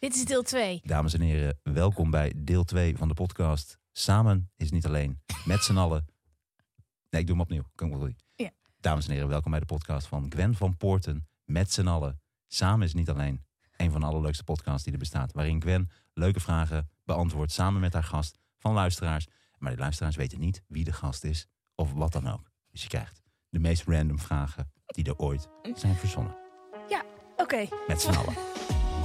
Dit is deel 2. Dames en heren, welkom bij deel 2 van de podcast. Samen is niet alleen, met z'n allen. Nee, ik doe hem opnieuw. Kan ik wel doen. Ja. Dames en heren, welkom bij de podcast van Gwen van Poorten. Met z'n allen. Samen is niet alleen. Een van de allerleukste podcasts die er bestaat. Waarin Gwen leuke vragen beantwoordt samen met haar gast van luisteraars. Maar die luisteraars weten niet wie de gast is of wat dan ook. Dus je krijgt de meest random vragen die er ooit zijn verzonnen. Ja, oké. Met z'n allen.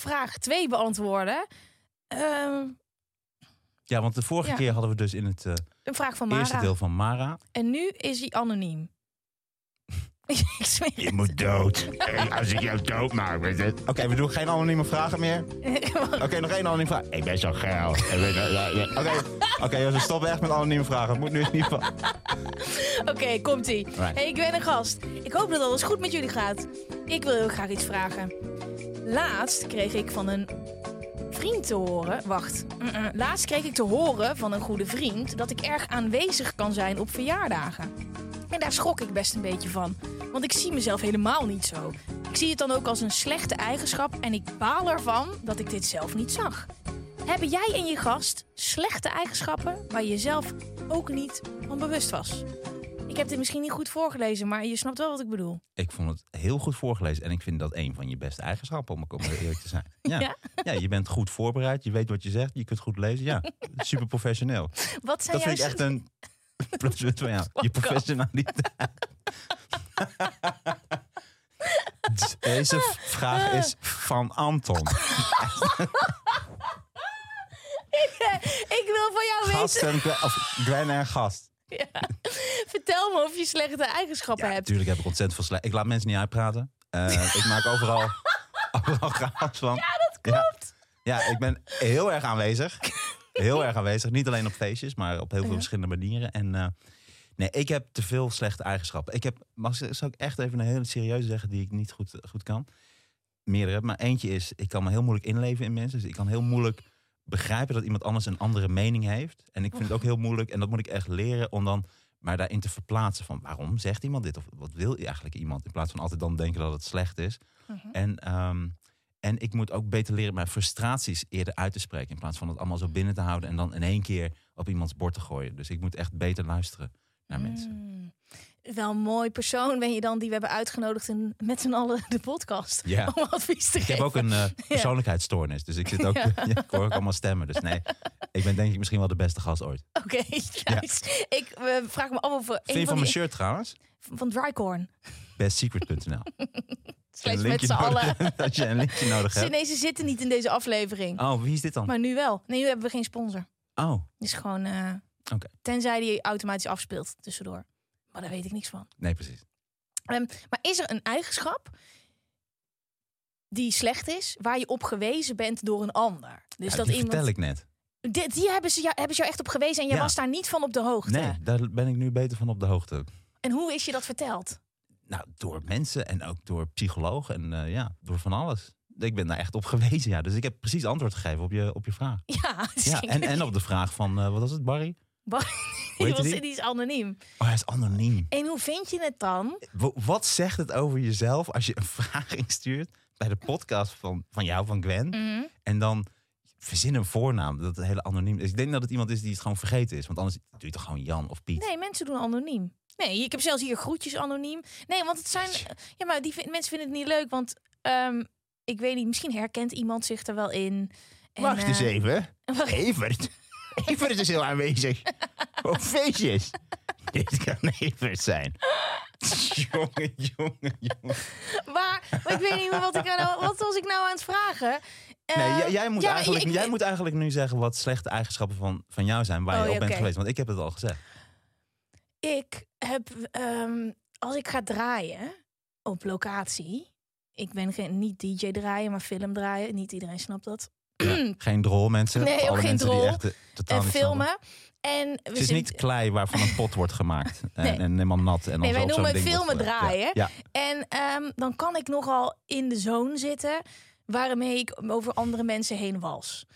vraag 2 beantwoorden. Ehm, Ja, want de vorige Ja. keer hadden we dus in het eh, een vraag van eerste Mara. deel van Mara. En nu is hij anoniem. Ik zweer Je moet dood. Als ik jou dood maak, weet je. Oké, we doen geen anonieme vragen meer. het. Oké, nog één anonieme vraag. Ik ben zo geil. Oké, oké, we stoppen echt met anonieme vragen. Het moet nu in ieder geval. Oké, komt-ie. Right. Hey, ik ben een gast. Ik hoop dat alles goed met jullie gaat. Ik wil heel graag iets vragen. Laatst kreeg ik van een vriend te horen... Wacht. Mm-mm. Laatst kreeg ik te horen van een goede vriend... dat ik erg aanwezig kan zijn op verjaardagen. En daar schrok ik best een beetje van. Want ik zie mezelf helemaal niet zo. Ik zie het dan ook als een slechte eigenschap... en ik baal ervan dat ik dit zelf niet zag. Hebben jij en je gast slechte eigenschappen... waar je zelf ook niet van bewust was? Ik heb dit misschien niet goed voorgelezen, maar je snapt wel wat ik bedoel. Ik vond het heel goed voorgelezen. En ik vind dat een van je beste eigenschappen, om om eerlijk te zijn. Ja. Ja? ja, je bent goed voorbereid. Je weet wat je zegt. Je kunt goed lezen. Ja, super professioneel. Wat zijn Dat vind ik echt een pluspunt van jou. Je professionaliteit. Deze vraag is van Anton. Ik wil van jou Gast weten. of Gwen en gast. Ja. Vertel me of je slechte eigenschappen Ja, hebt. natuurlijk heb ik ontzettend veel slecht. Ik laat mensen niet uitpraten. Eh, ik maak overal, overal chaos van. Ja, dat klopt. Ja, ik ben heel erg aanwezig. Heel erg aanwezig. Niet alleen op feestjes, maar op heel veel Ja. verschillende manieren. En eh, nee, ik heb te veel slechte eigenschappen. Ik heb, mag ik, zou ik echt even een hele serieuze zeggen die ik niet goed, goed kan? Meerdere, maar eentje is, ik kan me heel moeilijk inleven in mensen. Dus ik kan heel moeilijk begrijpen dat iemand anders een andere mening heeft. En ik vind het ook heel moeilijk, en dat moet ik echt leren, om dan maar daarin te verplaatsen van waarom zegt iemand dit? Of wat wil eigenlijk iemand? In plaats van altijd dan denken dat het slecht is. Mhm. En, ehm, en ik moet ook beter leren mijn frustraties eerder uit te spreken. In plaats van het allemaal zo binnen te houden en dan in één keer op iemands bord te gooien. Dus ik moet echt beter luisteren naar mensen. Wel een mooi persoon ben je dan die we hebben uitgenodigd in, met z'n allen de podcast. Ja. Om advies te Ik geven. heb ook een eh, persoonlijkheidsstoornis. Dus ik zit ook. Ja. Ja. ik hoor ook allemaal stemmen. Dus nee, ik ben denk ik misschien wel de beste gast ooit. Oké, nice. Ik vraag me af of Vind je van mijn shirt trouwens? Van Drycorn. Bestsecret.nl. Slechts met z'n allen. Als je een linkje nodig hebt. nee, ze zitten niet in deze aflevering. Oh, wie is dit dan? Maar nu wel. Nee, nu hebben we geen sponsor. Oh, is gewoon... Oké. Tenzij die automatisch afspeelt tussendoor. Maar daar weet ik niks van. nee, precies. Ehm, maar is er een eigenschap die slecht is, waar je op gewezen bent door een ander? Dus Ja, dat iemand. vertel ik net. Die, die hebben, ze jou, hebben ze jou echt op gewezen en je Ja. was daar niet van op de hoogte. Nee, daar ben ik nu beter van op de hoogte. En hoe is je dat verteld? Nou, door mensen en ook door psychologen en eh, ja, door van alles. Ik ben daar echt op gewezen, ja. Dus ik heb precies antwoord gegeven op je, op je vraag. Ja, Ja, en, en op de vraag van, eh, wat was het, Barry? die, was, die? die is anoniem. Oh, hij is anoniem. En hoe vind je het dan? Wa- Wat zegt het over jezelf als je een vraag instuurt bij de podcast van, van jou, van Gwen? Mhm. En dan verzin een voornaam, dat het hele anoniem is. Ik denk dat het iemand is die het gewoon vergeten is. Want anders doe je toch gewoon Jan of Piet. Nee, mensen doen anoniem. Nee, ik heb zelfs hier groetjes anoniem. Nee, want het zijn. Ja, maar die mensen vinden het niet leuk, want ehm, ik weet niet, misschien herkent iemand zich er wel in. En, Wacht eens eh, even. Evert. Evert is heel aanwezig. Op feestjes. Dit kan Evert zijn. jongen, jongen, jongen. Maar, maar ik weet niet meer wat ik nou, wat was ik nou aan het vragen? Eh, Nee, jij, jij moet ja, eigenlijk, ik- jij moet eigenlijk nu zeggen wat slechte eigenschappen van, van jou zijn. Waar Oh, je op bent geweest. Want ik heb het al gezegd. Ik heb, ehm, als ik ga draaien op locatie. Ik ben geen, niet DJ draaien, maar film draaien. Niet iedereen snapt dat. Ja, geen drol, mensen. Nee, Voor ook alle geen mensen drol. Die echt, eh, totaal En niet filmen. En we Het is zitten- niet klei waarvan een pot wordt gemaakt. En, Nee. en helemaal nat. En dan Nee, zo wij op zo'n noemen ding wordt filmen gelegd. Draaien. Ja. En ehm, dan kan ik nogal in de zone zitten waarmee ik over andere mensen heen wals.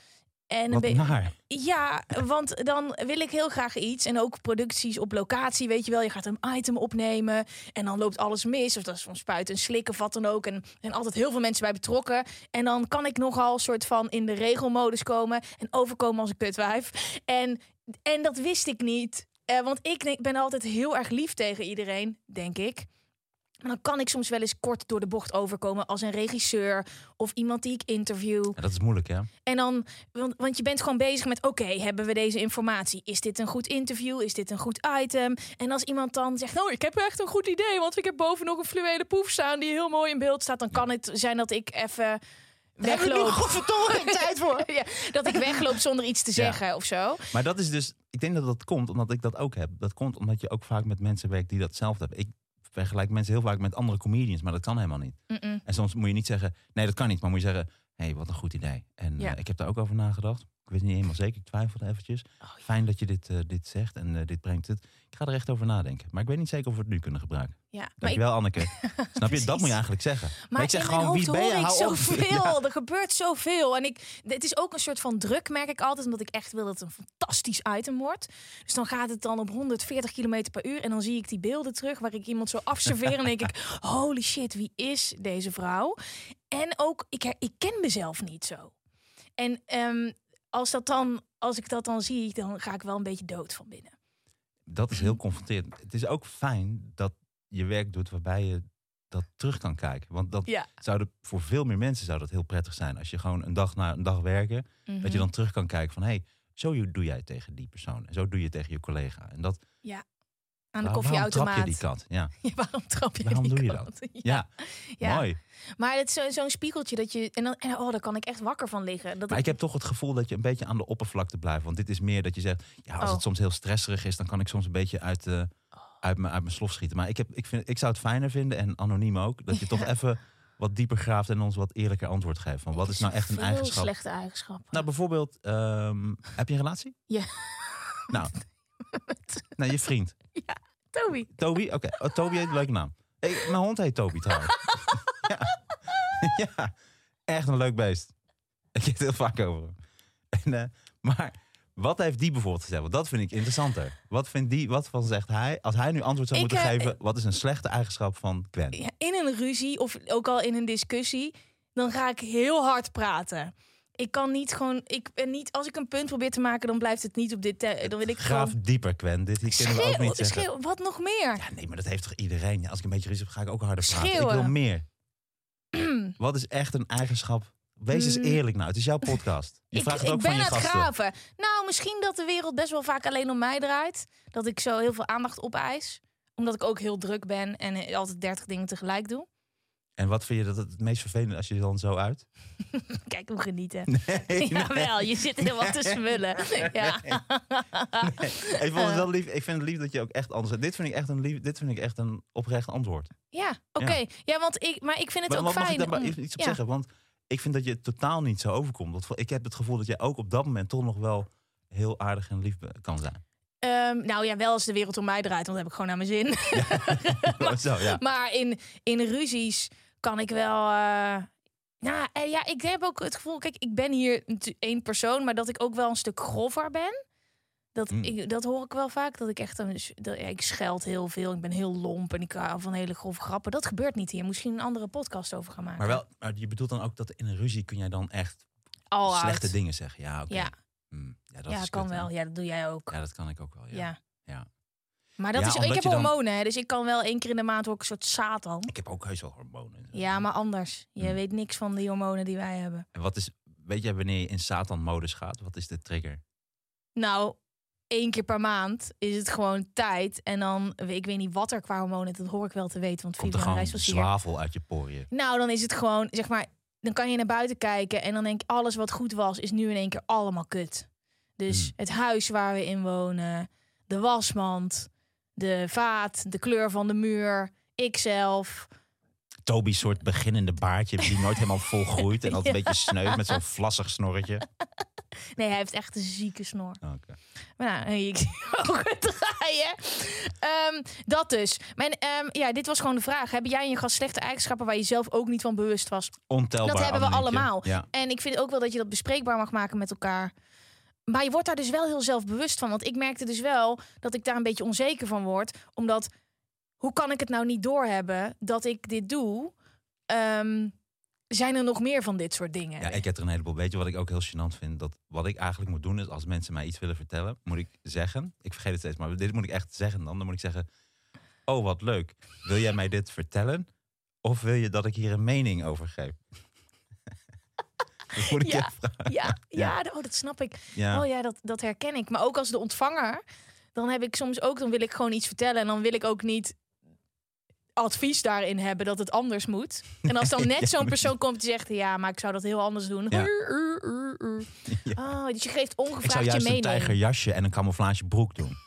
En Wat naar. Ja, want dan wil ik heel graag iets. En ook producties op locatie, weet je wel. Je gaat een item opnemen en dan loopt alles mis. Of dat is van spuiten en slikken wat dan ook. En er zijn altijd heel veel mensen bij betrokken. En dan kan ik nogal soort van in de regelmodus komen. En overkomen als een kutwijf. En, en dat wist ik niet. Eh, want ik ben altijd heel erg lief tegen iedereen, denk ik. Maar dan kan ik soms wel eens kort door de bocht overkomen als een regisseur of iemand die ik interview. Ja, dat is moeilijk, hè? En dan, want, want je bent gewoon bezig met: oké, hebben we deze informatie? Is dit een goed interview? Is dit een goed item? En als iemand dan zegt: Nou, ik heb echt een goed idee, want ik heb boven nog een fluwelen poef staan die heel mooi in beeld staat, dan kan het zijn dat ik even wegloop. godverdomme tijd voor. Ja, dat ik wegloop zonder iets te zeggen of zo. Maar dat is dus, ik denk dat dat komt omdat ik dat ook heb. Dat komt omdat je ook vaak met mensen werkt die datzelfde hebben. Ik vergelijk mensen heel vaak met andere comedians, maar dat kan helemaal niet. En soms moet je niet zeggen, nee, dat kan niet. Maar moet je zeggen, hé, hey, wat een goed idee. En Ja. eh, ik heb daar ook over nagedacht. Ik weet niet helemaal zeker, ik twijfelde eventjes. Oh, Fijn dat je dit, eh, dit zegt en eh, dit brengt het. Ik ga er echt over nadenken. Maar ik weet niet zeker of we het nu kunnen gebruiken. Ja, maar ik, Dankjewel, Anneke. Snap je? Dat moet je eigenlijk zeggen. Maar ik zeg gewoon, wie ben je? Hou zoveel. Er gebeurt zoveel. En ik, het is ook een soort van druk, merk ik altijd. Omdat ik echt wil dat het een fantastisch item wordt. Dus dan gaat het dan op 140 km per uur. En dan zie ik die beelden terug waar ik iemand zo afserveer. en denk ik, holy shit, wie is deze vrouw? En ook, ik, ik ken mezelf niet zo. En ehm, als, dat dan, als ik dat dan zie, dan ga ik wel een beetje dood van binnen. dat is heel confronterend. Het is ook fijn dat je werk doet waarbij je dat terug kan kijken. Want dat Ja. zou voor veel meer mensen zou dat heel prettig zijn. Als je gewoon een dag na een dag werken, dat je dan terug kan kijken van... hé, hey, zo doe jij tegen die persoon. En zo doe je tegen je collega. En dat, Aan de waar- waarom trap koffieautomaat. je die kat? Ja, Ja, waarom trap je Waarom die doe je dat? Ja. ja. Mooi. Maar het is zo- zo'n spiegeltje dat je. En dan, en oh, daar kan ik echt wakker van liggen. Dat Maar ik heb toch het gevoel dat je een beetje aan de oppervlakte blijft. Want dit is meer dat je zegt, ja, als Oh. het soms heel stresserig is... dan kan ik soms een beetje uit, de, uit, mijn, uit mijn slof schieten. Maar ik, heb, ik, vind, ik zou het fijner vinden, en anoniem ook... dat je toch even wat dieper graaft en ons wat eerlijker antwoord geeft. Van wat is nou echt een eigenschap? slechte eigenschappen. Nou, bijvoorbeeld, ehm, heb je een relatie? Ja. Nou, nou, je vriend. Toby. Toby? Oké, oh, Toby heeft een leuke naam. Ik, mijn hond heet Toby trouwens. ja. ja, echt een leuk beest. Ik heb het heel vaak over hem. En, eh, maar wat heeft die bijvoorbeeld gezegd? Want dat vind ik interessanter. Wat, vindt die, wat van zegt hij? Als hij nu antwoord zou Ik, moeten eh, geven, wat is een slechte eigenschap van Gwen? Ja, in een ruzie of ook al in een discussie, dan ga ik heel hard praten. Ik kan niet gewoon. Ik ben niet. Als ik een punt probeer te maken, dan blijft het niet op dit. te- Dan wil ik Graaf gewoon. dieper, Gwen. Dit kunnen we ook niet zeggen. schreeuw, wat nog meer? Ja, nee, maar dat heeft toch iedereen? Ja, als ik een beetje ruzie heb, ga ik ook harder praten. Ik wil meer. Wat is echt een eigenschap? Wees eens Mm. eerlijk nou. Het is jouw podcast. Je ik, vraagt het ik ook ben van je aan het graven. Nou, misschien dat de wereld best wel vaak alleen om mij draait. Dat ik zo heel veel aandacht opeis. Omdat ik ook heel druk ben en altijd 30 dingen tegelijk doe. En wat vind je dat het, het meest vervelend als je er dan zo uit? Kijk hoe genieten. Nee, Jawel, je zit helemaal te smullen. Ja. Ik vond het wel lief. Ik vind het lief dat je ook echt anders. Dit vind ik echt een lief. Dit vind ik echt een oprecht antwoord. Ja, oké. Ja. want ik, maar ik vind het Maar ook mag fijn. ik daar maar om- iets op ja. zeggen? Want ik vind dat je het totaal niet zo overkomt. Want ik heb het gevoel dat jij ook op dat moment toch nog wel heel aardig en lief kan zijn. Ehm, nou ja, wel als de wereld om mij draait, want dan heb ik gewoon naar mijn zin. zo, ja. maar in, in ruzies kan ik wel. eh, nou eh, ja, ik heb ook het gevoel, kijk, ik ben hier één persoon, maar dat ik ook wel een stuk grover ben. Dat, Mm. ik, dat hoor ik wel vaak. Dat ik echt een, dat, ja, ik scheld heel veel. Ik ben heel lomp en ik hou van hele grove grappen. Dat gebeurt niet hier. Misschien een andere podcast over gaan maken. Maar, wel, maar je bedoelt dan ook dat in een ruzie kun jij dan echt slechte dingen zeggen. Ja, oké. Ja, Hm, ja, dat ja is kan kut, hè? wel. Ja, dat doe jij ook. Ja, dat kan ik ook wel. Ja. Ja. Ja. Maar dat Ja, is, ik heb dan- hormonen, hè, dus ik kan wel één keer in de maand ook een soort Satan. Ik heb ook heus wel hormonen. Ja, maar anders. Je Hmm. weet niks van die hormonen die wij hebben. En wat is, weet jij wanneer je in Satan-modus gaat? Wat is de trigger? Nou, één keer per maand is het gewoon tijd. En dan, ik weet niet wat er qua hormonen, dat hoor ik wel te weten. Want Komt er gewoon zwavel uit je poriën? Nou, dan is het gewoon, zeg maar, dan kan je naar buiten kijken en dan denk ik, alles wat goed was, is nu in één keer allemaal kut. Dus Hmm. het huis waar we in wonen, de wasmand, de vaat, de kleur van de muur, ikzelf. Toby's soort beginnende baardje die nooit helemaal vol groeit en altijd Ja. een beetje sneu met zo'n vlassig snorretje. Nee, hij heeft echt een zieke snor. Oké. Maar nou, ik zie ook het draaien. Ehm, dat dus. Mijn, ehm, ja, dit was gewoon de vraag. Heb jij in je gast slechte eigenschappen waar je zelf ook niet van bewust was? Ontelbaar. Dat hebben we allemaal. Ja. En ik vind ook wel dat je dat bespreekbaar mag maken met elkaar. Maar je wordt daar dus wel heel zelfbewust van. Want ik merkte dus wel dat ik daar een beetje onzeker van word. Omdat, hoe kan ik het nou niet doorhebben dat ik dit doe? Ehm, zijn er nog meer van dit soort dingen? Ja, ik heb er een heleboel. Weet je wat ik ook heel gênant vind? Dat wat ik eigenlijk moet doen is als mensen mij iets willen vertellen, moet ik zeggen. Ik vergeet het steeds, maar dit moet ik echt zeggen dan. Dan moet ik zeggen: Oh, wat leuk. Wil jij mij dit vertellen? Of wil je dat ik hier een mening over geef? Dat moet ik Ja. ja, ja, oh, dat snap ik. Ja. Oh ja, dat, dat herken ik. Maar ook als de ontvanger, dan heb ik soms ook, dan wil ik gewoon iets vertellen. En dan wil ik ook niet advies daarin hebben dat het anders moet. En als dan net zo'n persoon komt die zegt, ja, maar ik zou dat heel anders doen. Ja. Oh, dus je geeft Ik zou ongevraagd je juist een tijgerjasje en een camouflage broek doen.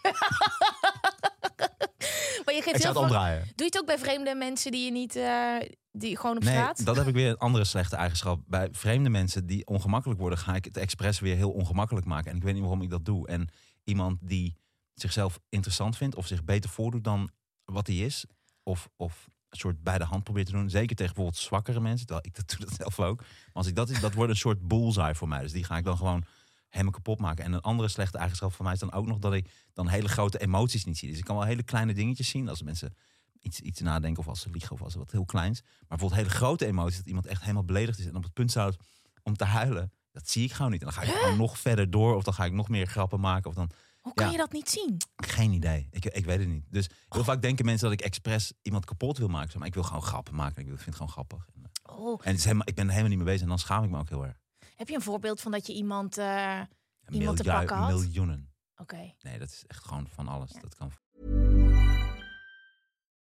Maar je geeft Ik heel zou het veel... omdraaien. Doe je het ook bij vreemde mensen die je niet, eh, die gewoon op Nee, straat? dat heb ik weer een andere slechte eigenschap. Bij vreemde mensen die ongemakkelijk worden, ga ik het expres weer heel ongemakkelijk maken. En ik weet niet waarom ik dat doe. En iemand die zichzelf interessant vindt of zich beter voordoet dan wat hij is, of, of een soort bij de hand probeert te doen. Zeker tegen bijvoorbeeld zwakkere mensen. Terwijl ik dat doe dat zelf ook. Maar als ik dat is, dat wordt een soort bullseye voor mij. Dus die ga ik dan gewoon helemaal kapot maken. En een andere slechte eigenschap van mij is dan ook nog dat ik dan hele grote emoties niet zie. Dus ik kan wel hele kleine dingetjes zien als mensen iets, iets nadenken of als ze liegen of als ze wat heel kleins. Maar bijvoorbeeld hele grote emoties, dat iemand echt helemaal beledigd is en op het punt staat om te huilen. Dat zie ik gewoon niet. En dan ga ik gewoon nog verder door of dan ga ik nog meer grappen maken of dan Hoe kan ja. je dat niet zien? geen idee. Ik, ik weet het niet. Dus heel vaak denken mensen dat ik expres iemand kapot wil maken. Maar ik wil gewoon grappen maken. Ik vind het gewoon grappig. En, eh, Oh, en het is helemaal, ik ben er helemaal niet mee bezig. En dan schaam ik me ook heel erg. heb je een voorbeeld van dat je iemand... En Iemand te pakken had? Miljoenen. Oké. Nee, dat is echt gewoon van alles. Dat kan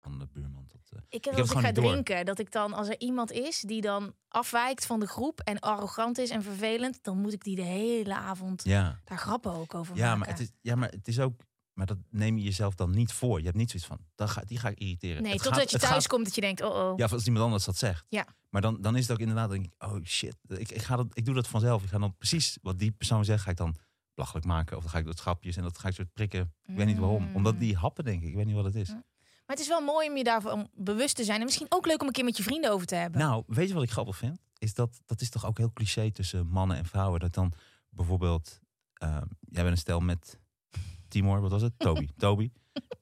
Van de buurman tot... eh, Ik heb als ik ga door. drinken, dat ik dan, als er iemand is die dan afwijkt van de groep en arrogant is en vervelend, dan moet ik die de hele avond ja. daar grappen ook over Ja, maken. maar het is, ja, maar het is ook... Maar dat neem je jezelf dan niet voor. Je hebt niet zoiets van, dan ga, die ga ik irriteren. nee, Het totdat gaat- je thuis gaat- komt dat je denkt, oh oh. Ja, als iemand anders dat zegt. Ja. Maar dan, dan is het ook inderdaad, denk ik, oh shit. Ik, ik, ga dat, ik doe dat vanzelf. Ik ga dan precies wat die persoon zegt, ga ik dan belachelijk maken. Of dan ga ik dat schapjes en dat ga ik soort prikken. Ik weet niet waarom. Mm. Omdat die happen, denk ik. Ik weet niet wat het is. Maar het is wel mooi om je daarvan bewust te zijn. En misschien ook leuk om een keer met je vrienden over te hebben. Nou, weet je wat ik grappig vind? Is dat, dat is toch ook heel cliché tussen mannen en vrouwen. Dat dan bijvoorbeeld, ehm, jij bent een stel met Timor, wat was het? Toby. Toby.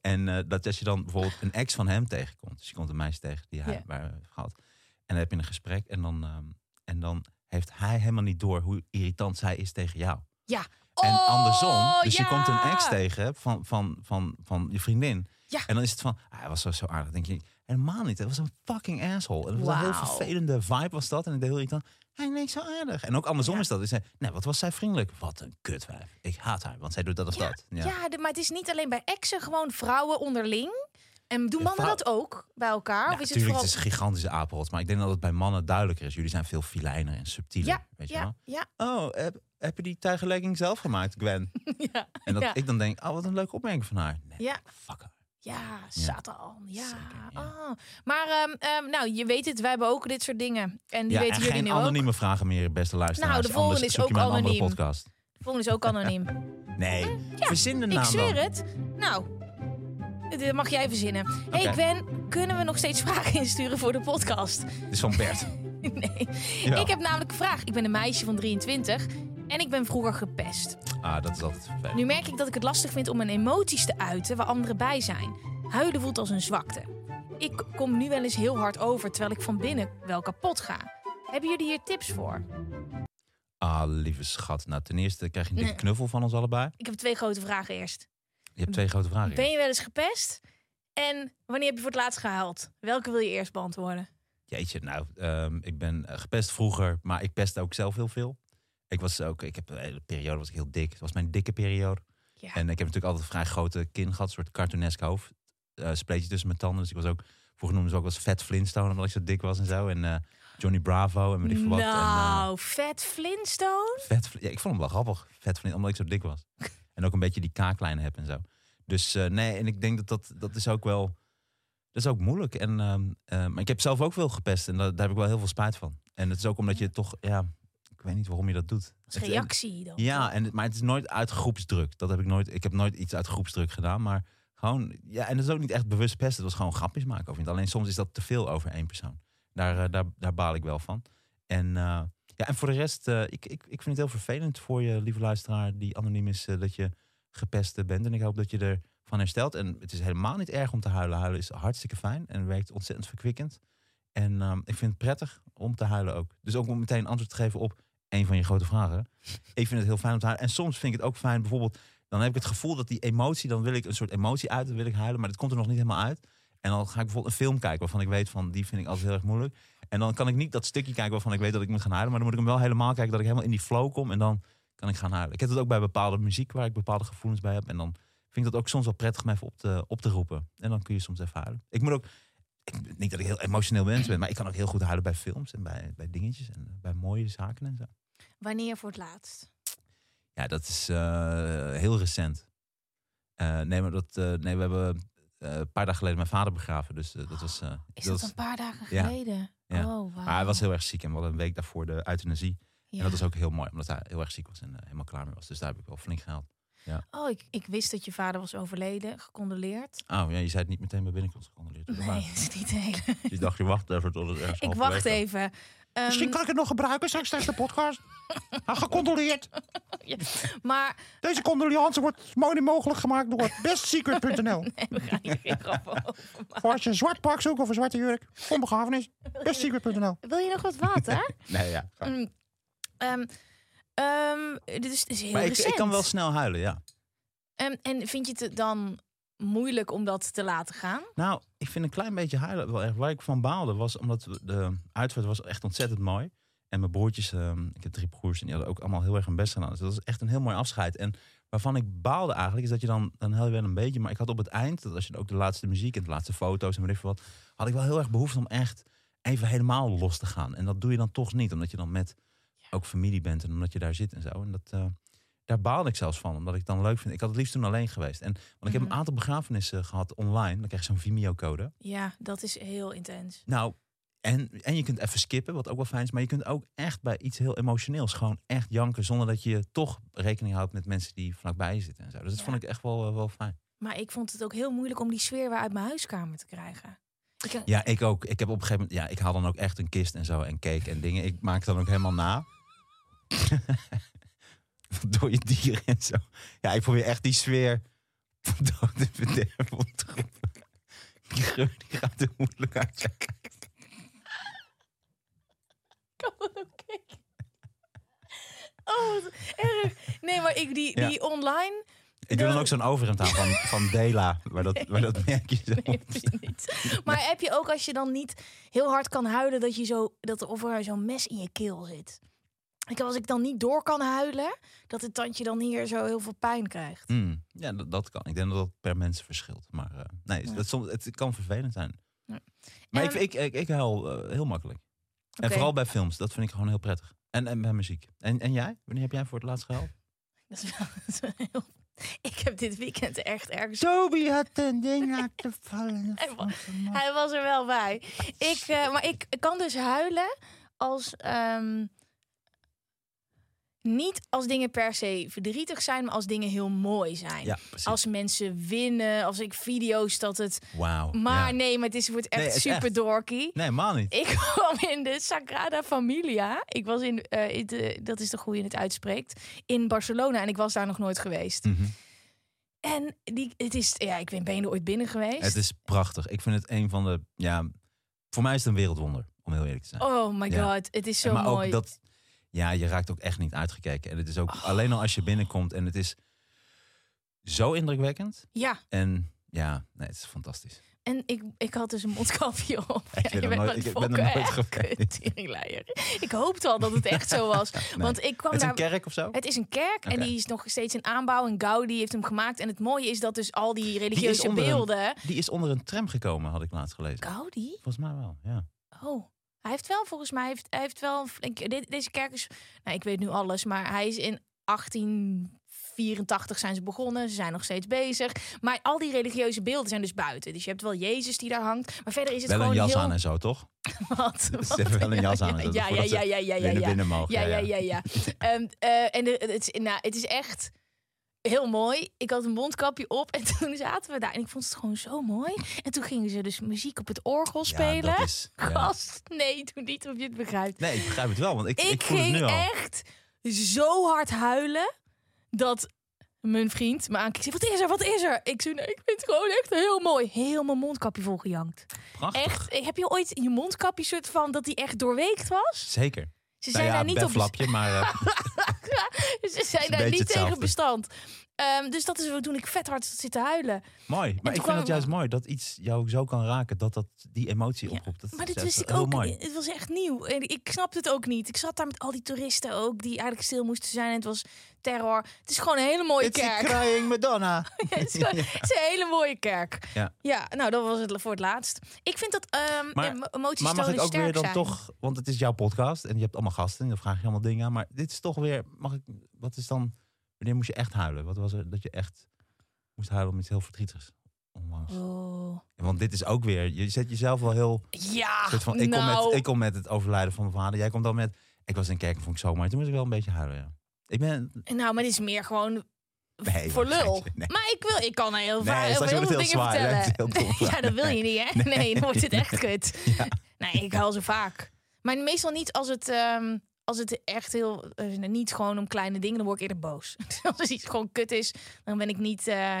En eh, dat als je dan bijvoorbeeld een ex van hem tegenkomt. Dus je komt een meisje tegen die hij waar heeft gehad. En dan heb je een gesprek en dan, ehm, en dan heeft hij helemaal niet door hoe irritant zij is tegen jou. Ja. En Oh, andersom, dus je komt een ex tegen van, van, van, van je vriendin. Ja. En dan is het van, ah, hij was zo, zo aardig. Dan denk je, helemaal niet. Hij was een fucking asshole. En het was een heel vervelende vibe was dat. En ik deed heel irritant. Hij leek zo aardig. En ook andersom Ja. is dat. Zei, nee, wat was zij vriendelijk? Wat een kutwijf. Ik haat haar, want zij doet dat of Ja, dat. Ja, maar het is niet alleen bij exen, gewoon vrouwen onderling. En doen Ja, mannen dat ook bij elkaar? Ja, of is het vooral... het is een gigantische apenrot. Maar ik denk dat het bij mannen duidelijker is. Jullie zijn veel filijner en subtieler. Ja, weet je ja, wel? ja, Oh, heb, heb je die tijgerlegging zelf gemaakt, Gwen? ja, En dat Ja. ik dan denk, oh, wat een leuke opmerking van haar. Nee, ja, fuck haar. ja, Satan. Ja. Zeker, ja. Oh. Maar ehm, ehm, nou, je weet het, wij hebben ook dit soort dingen. En die Ja, weten en jullie geen nu anonieme ook. vragen meer, beste luisteraars. Nou, de volgende Anders is zoek je ook maar een andere anoniem. podcast. De volgende is ook anoniem. Nee, verzin de Ik naam zweer dan. het. Nou, dit mag jij verzinnen. hey Oké. Gwen, kunnen we nog steeds vragen insturen voor de podcast? Het is van Bert. nee. Ja. Ik heb namelijk een vraag. Ik ben een meisje van 23 en ik ben vroeger gepest. Ah, dat is altijd vervelend. Nu merk ik dat ik het lastig vind om mijn emoties te uiten waar anderen bij zijn. Huilen voelt als een zwakte. Ik kom nu wel eens heel hard over terwijl ik van binnen wel kapot ga. Hebben jullie hier tips voor? Ah, lieve schat. Nou, ten eerste krijg je een dikke Nee. knuffel van ons allebei. Ik heb twee grote vragen eerst. Je hebt twee grote vragen. Ben je wel eens gepest? En wanneer heb je voor het laatst gehuild? Welke wil je eerst beantwoorden? Jeetje, nou, ehm, ik ben eh, gepest vroeger, maar ik pestte ook zelf heel veel. Ik was ook, ik heb een hele periode was ik heel dik. Het was mijn dikke periode. Ja. En ik heb natuurlijk altijd een vrij grote kin gehad, een soort cartoonesk hoofd. Eh spleetje tussen mijn tanden. Dus ik was ook, vroeger noemden ze ook wel eens Vet Flintstone, omdat ik zo dik was en zo. En eh, Johnny Bravo en weet ik veel wat. En, nou, vet Flintstone? vet, ja, ik vond hem wel grappig, Vet Flintstone, omdat ik zo dik was. En ook een beetje die kaaklijnen heb en zo. Dus eh, nee, en ik denk dat dat, dat is ook wel, dat is ook moeilijk. En, ehm, eh, maar ik heb zelf ook veel gepest en daar, daar heb ik wel heel veel spijt van. En het is ook omdat je toch, ja, ik weet niet waarom je dat doet. Als Het- reactie dan. ja, en, maar het is nooit uit groepsdruk. Dat heb ik nooit. Ik heb nooit iets uit groepsdruk gedaan. Maar gewoon. Ja, en dat is ook niet echt bewust pesten. Het was gewoon grapjes maken over iemand. Alleen soms is dat te veel over één persoon. Daar, eh, daar, daar baal ik wel van. En, eh, en voor de rest, eh, ik, ik, ik vind het heel vervelend voor je, lieve luisteraar, die anoniem is, eh, dat je gepest eh, bent. En ik hoop dat je ervan herstelt. En het is helemaal niet erg om te huilen. Huilen is hartstikke fijn en werkt ontzettend verkwikkend. En ehm, ik vind het prettig om te huilen ook. Dus ook om meteen antwoord te geven op een van je grote vragen. Ik vind het heel fijn om te huilen. En soms vind ik het ook fijn, bijvoorbeeld, dan heb ik het gevoel dat die emotie, dan wil ik een soort emotie uit, dan wil ik huilen, maar dat komt er nog niet helemaal uit. En dan ga ik bijvoorbeeld een film kijken waarvan ik weet van, die vind ik altijd heel erg moeilijk. En dan kan ik niet dat stukje kijken waarvan ik weet dat ik moet gaan huilen, maar dan moet ik hem wel helemaal kijken dat ik helemaal in die flow kom en dan kan ik gaan huilen. Ik heb het ook bij bepaalde muziek waar ik bepaalde gevoelens bij heb en dan vind ik dat ook soms wel prettig om even op te, op te roepen. En dan kun je soms even huilen. Ik moet ook, ik, niet dat ik heel emotioneel mens ben, maar ik kan ook heel goed huilen bij films en bij, bij dingetjes en bij mooie zaken en zo. Wanneer voor het laatst? Ja, dat is eh, heel recent. Eh, nee, maar dat, eh, nee, we hebben eh, een paar dagen geleden mijn vader begraven. Dus eh, dat was. eh, Is dat dat een paar dagen geleden? Ja. Oh, wauw. Maar hij was heel erg ziek en we hadden een week daarvoor de euthanasie. Ja. En dat was ook heel mooi, omdat hij heel erg ziek was en eh, helemaal klaar mee was. Dus daar heb ik wel flink gehaald. Oh, ik, ik wist dat je vader was overleden. Gecondoleerd. Oh ja, je zei het niet meteen bij binnenkomst gecondoleerd. Nee, Maar dat is niet de hele... Je dacht, je wacht even tot het ergens Ik wacht even. Ehm, Misschien kan ik het nog gebruiken straks tijdens de podcast. Ah, gecondoleerd. Maar Deze condoleance wordt mooi mogelijk gemaakt door bestsecret.nl. we gaan hier geen over. Voor als je een zwart pak zoekt of een zwarte jurk, een begrafenis, bestsecret.nl. Wil je nog wat water? Nee, ja. ga. Ehm, dit is, dit is heel Maar ik, kan wel snel huilen, ja. Ehm, en vind je het dan moeilijk om dat te laten gaan? Nou, ik vind een klein beetje huilen wel echt. Waar ik van baalde was omdat de uitvaart was echt ontzettend mooi. En mijn broertjes, ehm, ik heb drie broers en die hadden ook allemaal heel erg hun best gedaan. Dus dat was echt een heel mooi afscheid. En waarvan ik baalde eigenlijk, is dat je dan, dan je wel een beetje. Maar ik had op het eind, dat als je ook de laatste muziek en de laatste foto's en weet ik veel wat, had ik wel heel erg behoefte om echt even helemaal los te gaan. En dat doe je dan toch niet, omdat je dan met ook familie bent en omdat je daar zit en zo. En dat, eh, daar baalde ik zelfs van, omdat ik het dan leuk vind. Ik had het liefst toen alleen geweest. En, want ik heb Mhm. een aantal begrafenissen gehad online. Dan krijg je zo'n Vimeo-code. Ja, dat is heel intens. Nou, en, en je kunt even skippen, wat ook wel fijn is. Maar je kunt ook echt bij iets heel emotioneels gewoon echt janken. Zonder dat je toch rekening houdt met mensen die vlakbij je zitten en zo. Dus dat Ja. vond ik echt wel, eh, wel fijn. Maar ik vond het ook heel moeilijk om die sfeer weer uit mijn huiskamer te krijgen. Ik, Ja, ik ook. Ik heb op een gegeven moment, ja, ik haal dan ook echt een kist en zo en cake en dingen. Ik maak dan ook helemaal na. Door je dieren en zo. Ja, ik probeer echt die sfeer van dood en verderf op te roepen. Die geur die gaat er moeilijk uit. kan dat ook kijken? Oh, wat erg. Nee, maar ik, die, Ja. die online... Ik doe dan ook zo'n overhemd aan van, van Dela, waar dat, waar dat zo Nee, heb je niet. Maar heb je ook als je dan niet heel hard kan huilen, dat je zo dat er of er zo'n mes in je keel zit? Ik, als ik dan niet door kan huilen, dat het tandje dan hier zo heel veel pijn krijgt. Mm, ja, dat, dat kan. Ik denk dat dat per mens verschilt. Maar eh, nee, Ja. dat soms, het kan vervelend zijn. Ja. Maar ik, ik, ik, ik huil eh, heel makkelijk. En vooral bij films, dat vind ik gewoon heel prettig. En, en bij muziek. En, en jij? Wanneer heb jij voor het laatst gehuild? Dat is wel, dat is wel heel... Ik heb dit weekend echt ergens Toby had een ding laten vallen. Hij was er wel bij. Ik, eh, maar ik kan dus huilen als. ehm, niet als dingen per se verdrietig zijn, maar als dingen heel mooi zijn. Ja. Als mensen winnen, als ik video's dat het. Wauw. Maar ja. nee, maar het is, wordt echt Nee, super echt. dorky. Nee, man niet. Ik kwam in de Sagrada Familia. Ik was in, eh, in de, dat is toch hoe je het uitspreekt, in Barcelona en ik was daar nog nooit geweest. Mhm. En die, het is, ja, ik ben, ben je er ooit binnen geweest? Het is prachtig. Ik vind het een van de, ja, voor mij is het een wereldwonder, om heel eerlijk te zijn. Oh my Ja. god, het is zo maar mooi. ook dat, ja, je raakt ook echt niet uitgekeken. En het is ook Oh. alleen al als je binnenkomt en het is zo indrukwekkend. Ja, En ja, nee, het is fantastisch. en ik, ik had dus een mondkapje op. Ik ben je er bent nooit- ik ben er nooit hoopte al dat het echt zo was. Want ik kwam Het is daar... een kerk of zo? Het is een kerk en die is nog steeds in aanbouw. En Gaudi heeft hem gemaakt. En het mooie is dat dus al die religieuze een- beelden... Die is onder een tram gekomen, had ik laatst gelezen. Gaudi? Volgens mij wel, ja. Oh. Hij heeft wel, volgens mij, hij heeft, hij heeft wel... een deze kerk is... Nou, ik weet nu alles, maar hij is in 1884 zijn ze begonnen. Ze zijn nog steeds bezig. Maar al die religieuze beelden zijn dus buiten. Dus je hebt wel Jezus die daar hangt. Maar verder is het Wel een gewoon jas heel... aan en zo, toch? Wat? Ze hebben wel een jas aan. Ja, ja, ja, ja, ja, ja, ja. binnen mogen. Ja, ja, ja, ja. En de, het, is, nou, het is echt heel mooi. Ik had een mondkapje op en toen zaten we daar. En ik vond het gewoon zo mooi. En toen gingen ze dus muziek op het orgel spelen. is, ja. Gast, nee, doe niet of je het begrijpt. Nee, ik begrijp het wel, want ik, ik, Ik, voel het ging nu al. echt zo hard huilen dat mijn vriend me aankijkt. Wat is er? Wat is er? Ik zei, nee, ik vind het gewoon echt heel mooi. Heel mijn mondkapje volgejankt. Prachtig. Echt, heb je ooit je mondkapje soort van dat die echt doorweekt was? Zeker. Ze Nou zijn ja, daar niet op flapje, maar eh, Ze zijn daar niet tegen bestand. Ehm, dus dat is toen ik vet hard zit te huilen. mooi. Maar ik vind het juist mooi dat iets jou zo kan raken, dat dat die emotie Ja, oproept. Dat Maar dit wist ik ook. mooi. Het was echt nieuw. En ik snapte het ook niet. Ik zat daar met al die toeristen ook, die eigenlijk stil moesten zijn. En het was terror. Het is gewoon een hele mooie It's kerk. crying Madonna. het, is gewoon- het is een hele mooie kerk. Ja. nou dat was het voor het laatst. Ik vind dat ehm Maar- emo- emoties Maar mag ik ook weer dan zijn. toch, want het is jouw podcast en je hebt allemaal gasten en dan vraag je allemaal dingen aan. Maar dit is toch weer, mag ik, wat is dan, wanneer moest je echt huilen? Wat was er dat je echt moest huilen om iets heel verdrietigs? Onlangs. Oh. Want dit is ook weer, je zet jezelf wel heel, Ja, van, ik, nou, kom met, ik kom met het overlijden van mijn vader. Jij komt dan met, ik was in kerk en vond ik zo mooi. Toen moest ik wel een beetje huilen, ja. Ik ben, nou, maar dit is meer gewoon Nee, voor maar lul. nee. Maar ik wil, ik kan er heel, Nee, heel, veel heel dingen zwaar. Vertellen. heel ja, dat wil je niet, hè? Nee, dan wordt het echt kut. Ja. Nee, ik huil zo vaak. Maar meestal niet als het, ehm, als het echt heel... eh, niet gewoon om kleine dingen, dan word ik eerder boos. als iets gewoon kut is, dan ben ik niet... eh,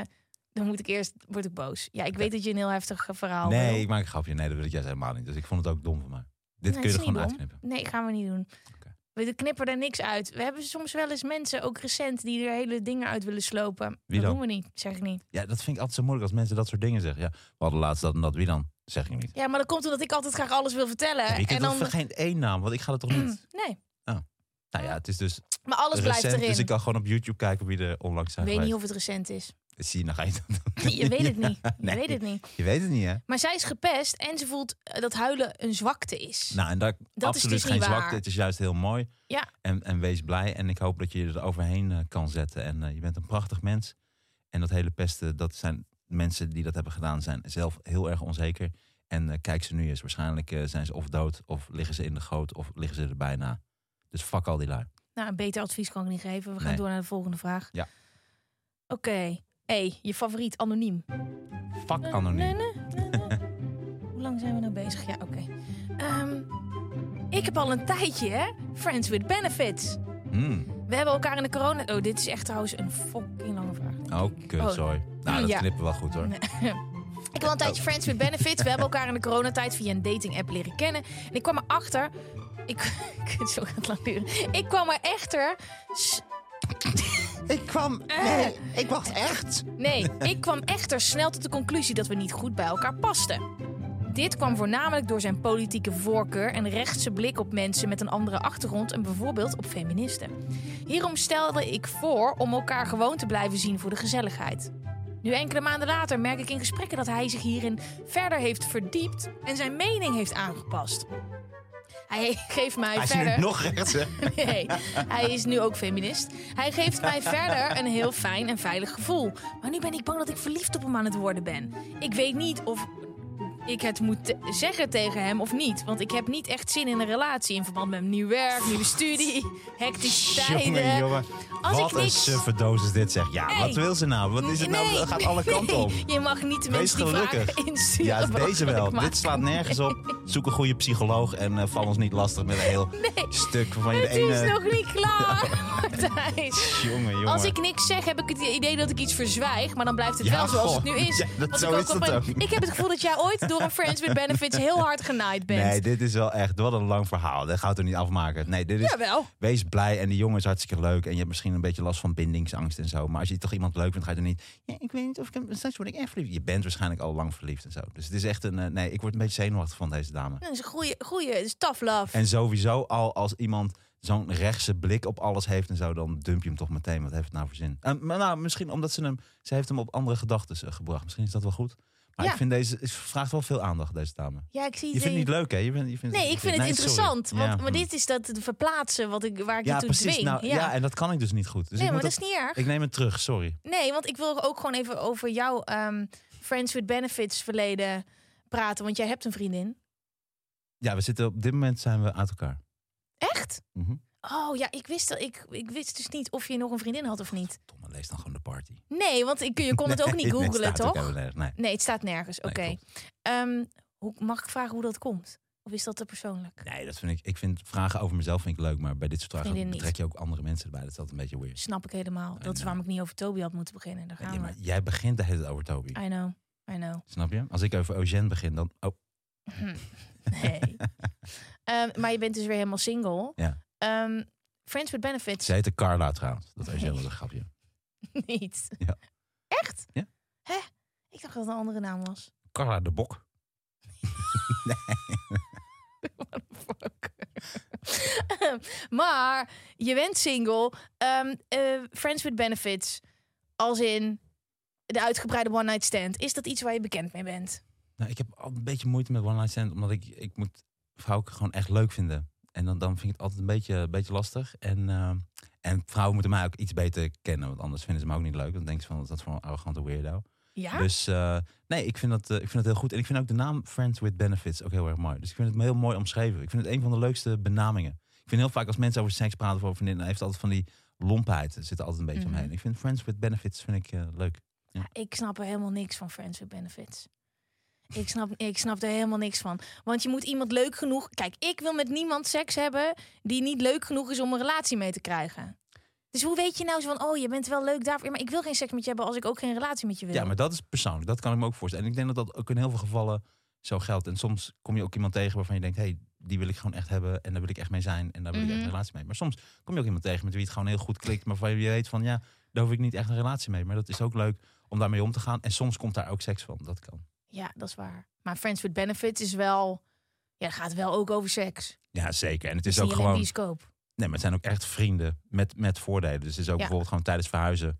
dan moet ik eerst, word ik boos. Ja, ik weet dat je een heel heftig verhaal nee, wil. ik maak een grapje. Nee, dat wil ik juist helemaal niet. Dus ik vond het ook dom van mij. Dit Nee, kun je er gewoon dom. uitknippen. Nee, gaan we niet doen. Oké. We knippen er niks uit. We hebben soms wel eens mensen, ook recent, die er hele dingen uit willen slopen. Wie dat dan? doen we niet, zeg ik niet. Ja, dat vind ik altijd zo moeilijk als mensen dat soort dingen zeggen. Ja, we hadden laatst dat en dat. Wie dan? Zeg ik niet. Ja, maar dat komt omdat ik altijd graag alles wil vertellen. Ja, je en dan... geen één naam, want ik ga het toch niet... Nee, nou ja, het is dus maar alles blijft erin. dus ik kan gewoon op YouTube kijken wie er onlangs zijn Ik weet niet of het recent is. Zie je, dan ga je dat doen. Je weet het niet. Je Nee. weet het niet. Je weet het niet, hè? Maar zij is gepest en ze voelt eh, dat huilen een zwakte is. Nou, en daar is absoluut dus geen niet waar. zwakte. Het is juist heel mooi. Ja. En, en wees blij. En ik hoop dat je je er overheen eh, kan zetten. En eh, je bent een prachtig mens. En dat hele pesten, dat zijn mensen die dat hebben gedaan, zijn zelf heel erg onzeker. En kijk ze nu eens. Waarschijnlijk zijn ze of dood, of liggen ze in de goot, of liggen ze er bijna. Dus fuck al die lui. Nou, een beter advies kan ik niet geven. We gaan Nee. door naar de volgende vraag. Ja. Oké. hey, je favoriet anoniem. Fuck anoniem. nee, nee. Hoe lang zijn we nou bezig? Ja, oké. Ehm, ik heb al een tijdje, hè? Friends with Benefits. Hmm. We hebben elkaar in de corona... Oh, dit is echt trouwens een fucking lange vraag. Oh, kut, Oh, sorry. Nou, dat Ja. knippen we wel goed hoor. Ik heb al een tijdje Friends with Benefits. We hebben elkaar in de coronatijd via een dating app leren kennen. En ik kwam erachter Ik, ik, zo gaat het lang duren. Ik kwam er echter... Ik kwam... Nee, ik wacht echt. Nee, ik kwam echter snel tot de conclusie dat we niet goed bij elkaar pasten. Dit kwam voornamelijk door zijn politieke voorkeur en rechtse blik op mensen met een andere achtergrond en bijvoorbeeld op feministen. Hierom stelde ik voor om elkaar gewoon te blijven zien voor de gezelligheid. Nu enkele maanden later merk ik in gesprekken dat hij zich hierin verder heeft verdiept en zijn mening heeft aangepast. Hij geeft mij Hij is verder. nu nog rechts, hè? Nee, hij is nu ook feminist. Hij geeft mij verder een heel fijn en veilig gevoel. Maar nu ben ik bang dat ik verliefd op hem aan het worden ben. Ik weet niet of ik het moet zeggen tegen hem of niet. Want ik heb niet echt zin in een relatie in verband met nieuw werk, nieuwe studie, hectische tijden. Jongen, jongen. Als Wat ik een niks- suffe is dit, zeg. Ja, Nee. wat wil ze nou? Wat is het nou? Het gaat alle kanten op. nee, Je mag niet de mensen die vragen insturen. Ja, deze wel. Dit slaat nergens op. Zoek een goede psycholoog en eh, val ons niet lastig met een heel stuk waarvan je de Het is ene... nog niet klaar, Matthijs. Jongen, jongen. Als ik niks zeg, heb ik het idee dat ik iets verzwijg. Maar dan blijft het Ja, wel zoals het nu is. Ja, dat- zo is dat op een- ook. ik heb het gevoel dat jij ooit door een Friends with Benefits heel hard genaaid bent. Nee, dit is wel echt wat een lang verhaal. Dat gaat er niet afmaken. Nee, dit is... Jawel. Wees blij en die jongen is hartstikke leuk. En je hebt misschien een beetje last van bindingsangst en zo. Maar als je toch iemand leuk vindt, ga je er niet... Ja, ik weet niet of ik hem... Straks word ik echt verliefd. Je bent waarschijnlijk al lang verliefd en zo. Dus het is echt een... eh, nee, ik word een beetje zenuwachtig van deze dame. Dat is een goeie, goeie, het is tough love. En sowieso al als iemand zo'n rechtse blik op alles heeft en zo... dan dump je hem toch meteen. Wat heeft het nou voor zin? Eh, maar nou, misschien omdat ze hem... Ze heeft hem op andere gedachten eh, gebracht. Misschien is dat wel goed. Maar Ja. ik vind deze... Het vraagt wel veel aandacht, deze dame. ja, ik zie Je vindt het niet leuk, hè? Je vindt, je vindt, Nee, ik vind het sorry. interessant. Want, Ja, maar dit is dat verplaatsen wat ik, waar ik Ja, je toe precies. dwing. Nou, ja. ja. en dat kan ik dus niet goed. Dus nee, ik, maar moet dat is niet erg. ik neem het terug, sorry. Nee, want ik wil ook gewoon even over jouw ehm, Friends with Benefits verleden praten. Want jij hebt een vriendin. Ja, we zitten op dit moment zijn we uit elkaar. Echt? Mhm. Oh ja, ik wist, dat, ik, ik wist dus niet of je nog een vriendin had of niet. Domme, lees dan gewoon de party. Nee, want ik, je kon het ook niet googlen, toch? nergens. Nee. Nee, het staat nergens. Oké. Nee, Ehm, hoe mag ik vragen hoe dat komt? Of is dat te persoonlijk? nee, dat vind ik. Ik vind vragen over mezelf vind ik leuk, maar bij dit soort vragen betrek je ook andere mensen erbij. Dat is altijd een beetje weird. Snap ik helemaal. Dat is waarom ik niet over Toby had moeten beginnen. Daar gaan Ja, we. maar jij begint de hele tijd over Toby. I know, I know. Snap je? Als ik over Eugène begin, dan. Oh, Nee. Ehm, maar je bent dus weer helemaal single. Ja. Ehm, Friends with Benefits ze heette Carla trouwens. Dat Eugène was een grapje. niet. Ja. Echt? Ja. Hè? Ik dacht dat het een andere naam was. Carla de Bok. Fuck. maar je bent single. Ehm, eh, friends with Benefits. Als in de uitgebreide one night stand. Is dat iets waar je bekend mee bent? Nou, ik heb al een beetje moeite met one night stand, omdat ik, ik moet vrouwen gewoon echt leuk vinden. En dan, dan vind ik het altijd een beetje, een beetje lastig. En, eh, en vrouwen moeten mij ook iets beter kennen, want anders vinden ze me ook niet leuk. Dan denken ze van, wat is dat voor een arrogante weirdo. Ja? Dus eh, nee, ik vind, dat, eh, ik vind dat heel goed. En ik vind ook de naam Friends with Benefits ook heel erg mooi. Dus ik vind het heel mooi omschreven. Ik vind het een van de leukste benamingen. Ik vind heel vaak als mensen over seks praten of over vriendinnen, heeft het altijd van die lompheid. Er zit er altijd een beetje Mhm. omheen. Ik vind Friends with Benefits vind ik leuk. Ik snap er helemaal niks van Friends with Benefits. Ik snap, ik snap er helemaal niks van. Want je moet iemand leuk genoeg... Kijk, ik wil met niemand seks hebben die niet leuk genoeg is om een relatie mee te krijgen. Dus hoe weet je nou zo van, oh, je bent wel leuk daarvoor. Maar ik wil geen seks met je hebben als ik ook geen relatie met je wil. Ja, maar dat is persoonlijk. Dat kan ik me ook voorstellen. En ik denk dat dat ook in heel veel gevallen zo geldt. En soms kom je ook iemand tegen waarvan je denkt... hé, hey, die wil ik gewoon echt hebben en daar wil ik echt mee zijn. En daar wil ik echt Mhm. een relatie mee. Maar soms kom je ook iemand tegen met wie het gewoon heel goed klikt... maar waarvan je weet van, ja, daar hoef ik niet echt een relatie mee. Maar dat is ook leuk om daarmee om te gaan. En soms komt daar ook seks van. Dat kan. Ja, dat is waar. Maar Friends with Benefits is wel... Ja, het gaat wel ook over seks. Ja, zeker. En het is is ook gewoon... bioscoop. Nee, maar het zijn ook echt vrienden met, met voordelen. Dus het is ook Ja. bijvoorbeeld gewoon tijdens verhuizen.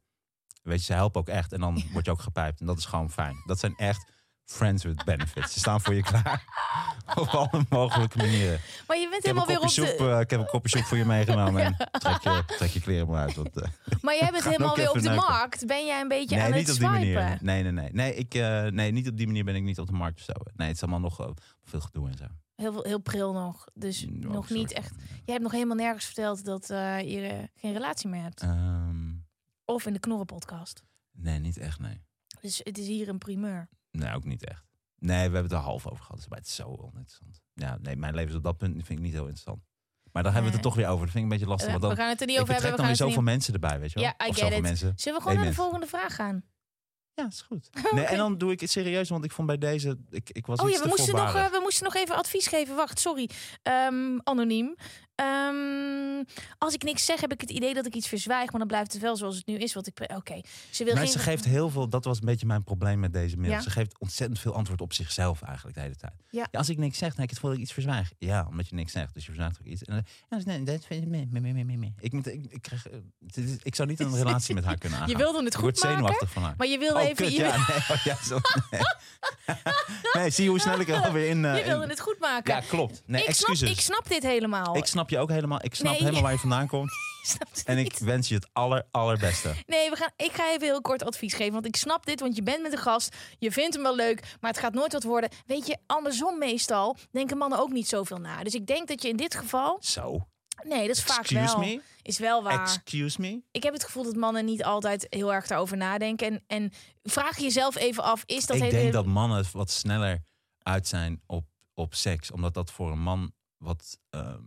Weet je, ze helpen ook echt. En dan word je ook gepijpt. En dat is gewoon fijn. Dat zijn echt friends with benefits. Ze staan voor je klaar. Op alle mogelijke manieren. Maar je bent helemaal weer op soep, de... eh, ik heb een kopje soep voor je meegenomen. En trek je, trek je kleren maar uit. Want, eh, Maar jij bent helemaal weer op de neuken. markt. Ben jij een beetje nee, aan niet het op die swipen? manier. Nee, nee, nee. Nee, ik, eh, nee, niet op die manier ben ik niet op de markt of zo. Nee, het is allemaal nog veel gedoe en zo. Heel, veel- heel pril nog. Dus Mm, nog oh, niet sorry. echt. Je hebt nog helemaal nergens verteld dat je geen relatie meer hebt. Ehm, Of in de Knorren-podcast. nee, niet echt, nee. Dus het is hier een primeur. Nee, ook niet echt. Nee, we hebben het er half over gehad. Dus maar het is zo oninteressant. Ja, nee, mijn leven is op dat punt vind ik niet heel interessant. Maar dan hebben we het er toch weer over. Dat vind ik een beetje lastig. Eh, Want dan, we gaan het er niet over hebben. We dan weer er zoveel mensen erbij, weet je wel? Ja, I of zoveel it. mensen. Zullen we gewoon naar de volgende vraag gaan? Ja, is goed. Nee, en dan doe ik het serieus, want ik vond bij deze... Ik, ik was Oh ja, we te moesten, nog, voorbarig. eh, we moesten nog even advies geven. Wacht, sorry. Ehm, anoniem. Ehm, als ik niks zeg, heb ik het idee dat ik iets verzwijg. Maar dan blijft het wel zoals het nu is. Wat ik. Oké. Ze wil Maar geen. ze geeft heel veel, dat was een beetje mijn probleem met deze mail. Ja. Ze geeft ontzettend veel antwoord op zichzelf eigenlijk de hele tijd. Ja. als ik niks zeg, dan heb ik het gevoel dat ik iets verzwijg. Ja, omdat je niks zegt, dus je verzwijgt ook iets. En, dan- dus nee, dat vind ik mee. Ik, moet, ik, ik, krijg, eh, ik zou niet een relatie met haar kunnen aangaan. je wilde het Ik goed word maken. zenuwachtig van haar. Maar je wilde oh, even. kut, je, ja, nee, oh, ja, zo, nee. nee, zie hoe snel ik er alweer in... eh, je wilde in- het goed maken. Ja, klopt. Nee, ik, snap, excuses. ik snap dit helemaal. Ik snap je ook helemaal. Ik snap Nee. helemaal waar je vandaan komt. En ik wens je het aller, allerbeste. Nee, we gaan, ik ga even heel kort advies geven. Want ik snap dit, want je bent met een gast. Je vindt hem wel leuk, maar het gaat nooit wat worden. Weet je, andersom meestal denken mannen ook niet zoveel na. Dus ik denk dat je in dit geval... Zo. Nee, dat is vaak wel. me? Is wel waar. Excuse me? ik heb het gevoel dat mannen niet altijd heel erg daarover nadenken. En, en vraag jezelf even af, is dat ik hele... denk dat mannen wat sneller uit zijn op, op seks. Omdat dat voor een man wat ehm,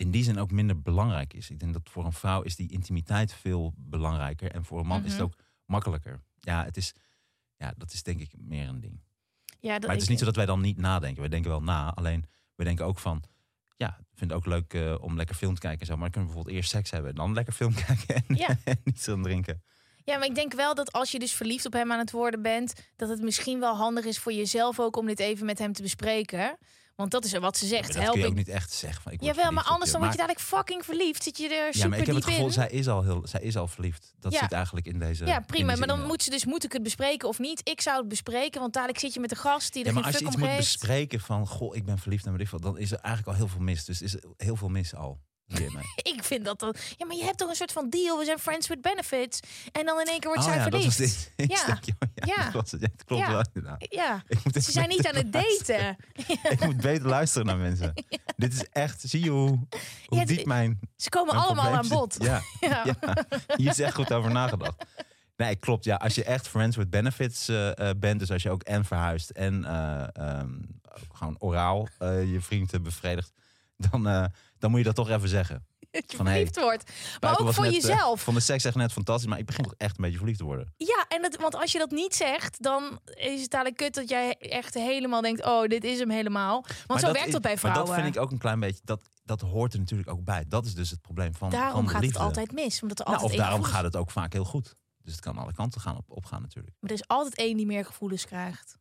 in die zin ook minder belangrijk is. Ik denk dat voor een vrouw is die intimiteit veel belangrijker. En voor een man is het Mhm. ook makkelijker. Ja, het is, ja, dat is denk ik meer een ding. Ja, dat, Maar het is niet zo dat wij dan niet nadenken. Wij denken wel na. Alleen we denken ook van... Ja, ik vind het ook leuk eh, om lekker film te kijken en zo. Maar dan kunnen we bijvoorbeeld eerst seks hebben. En dan lekker film kijken en, Ja. en niet zo drinken. Ja, maar ik denk wel dat als je dus verliefd op hem aan het worden bent... dat het misschien wel handig is voor jezelf ook om dit even met hem te bespreken. Want dat is wat ze zegt. dat kun je ook ik. niet echt zeggen. Van, ik Jawel, maar verliefd anders dan word je dadelijk fucking verliefd. Zit je er super Ja, maar ik heb het gevoel, in. zij is, al heel, zij is al verliefd. Dat Ja. zit eigenlijk in deze Ja, prima. deze Maar dan moet ze dus, moet ik het bespreken of niet? Ik zou het bespreken, want dadelijk zit je met een gast die er Ja, maar geen als je fuck iets om moet geeft. bespreken van... Goh, ik ben verliefd ik veel. Dan is er eigenlijk al heel veel mis. Dus is er heel veel mis al. Ik vind dat dan... Ja, maar je hebt toch een soort van deal. We zijn friends with benefits. En dan in één keer wordt Oh zij ja, dat was dit. Ja. Ja, Ja. Dat, was het. Ja, klopt Ja. wel inderdaad. Ja, ze zijn niet aan het daten. Ik moet beter luisteren naar mensen. Dit is echt... Zie je hoe, hoe diep mijn, Ze komen mijn allemaal aan bod. Ja. Ja. Hier is echt goed over nagedacht. Nee, klopt. Ja, als je echt friends with benefits eh, eh, bent, dus als je ook en verhuist en eh, ehm, gewoon oraal je vriend eh, bevredigt, dan, dan moet je dat toch even zeggen. Dat je Van, hey, verliefd wordt. Maar ook voor net, eh, jezelf. vond de seks echt net fantastisch, maar ik begin toch echt een beetje verliefd te worden. Ja, en dat, want als je dat niet zegt, dan is het dadelijk kut dat jij echt helemaal denkt: oh, dit is hem helemaal. Want Maar zo dat werkt is- dat bij Maar vrouwen. dat vind ik ook een klein beetje, dat, dat hoort er natuurlijk ook bij. Dat is dus het probleem van, Daarom van gaat liefde. het altijd mis. Omdat er Nou, altijd of daarom gaat het ook vaak heel goed. Dus het kan alle kanten gaan op, opgaan natuurlijk. Maar er is altijd één die meer gevoelens krijgt.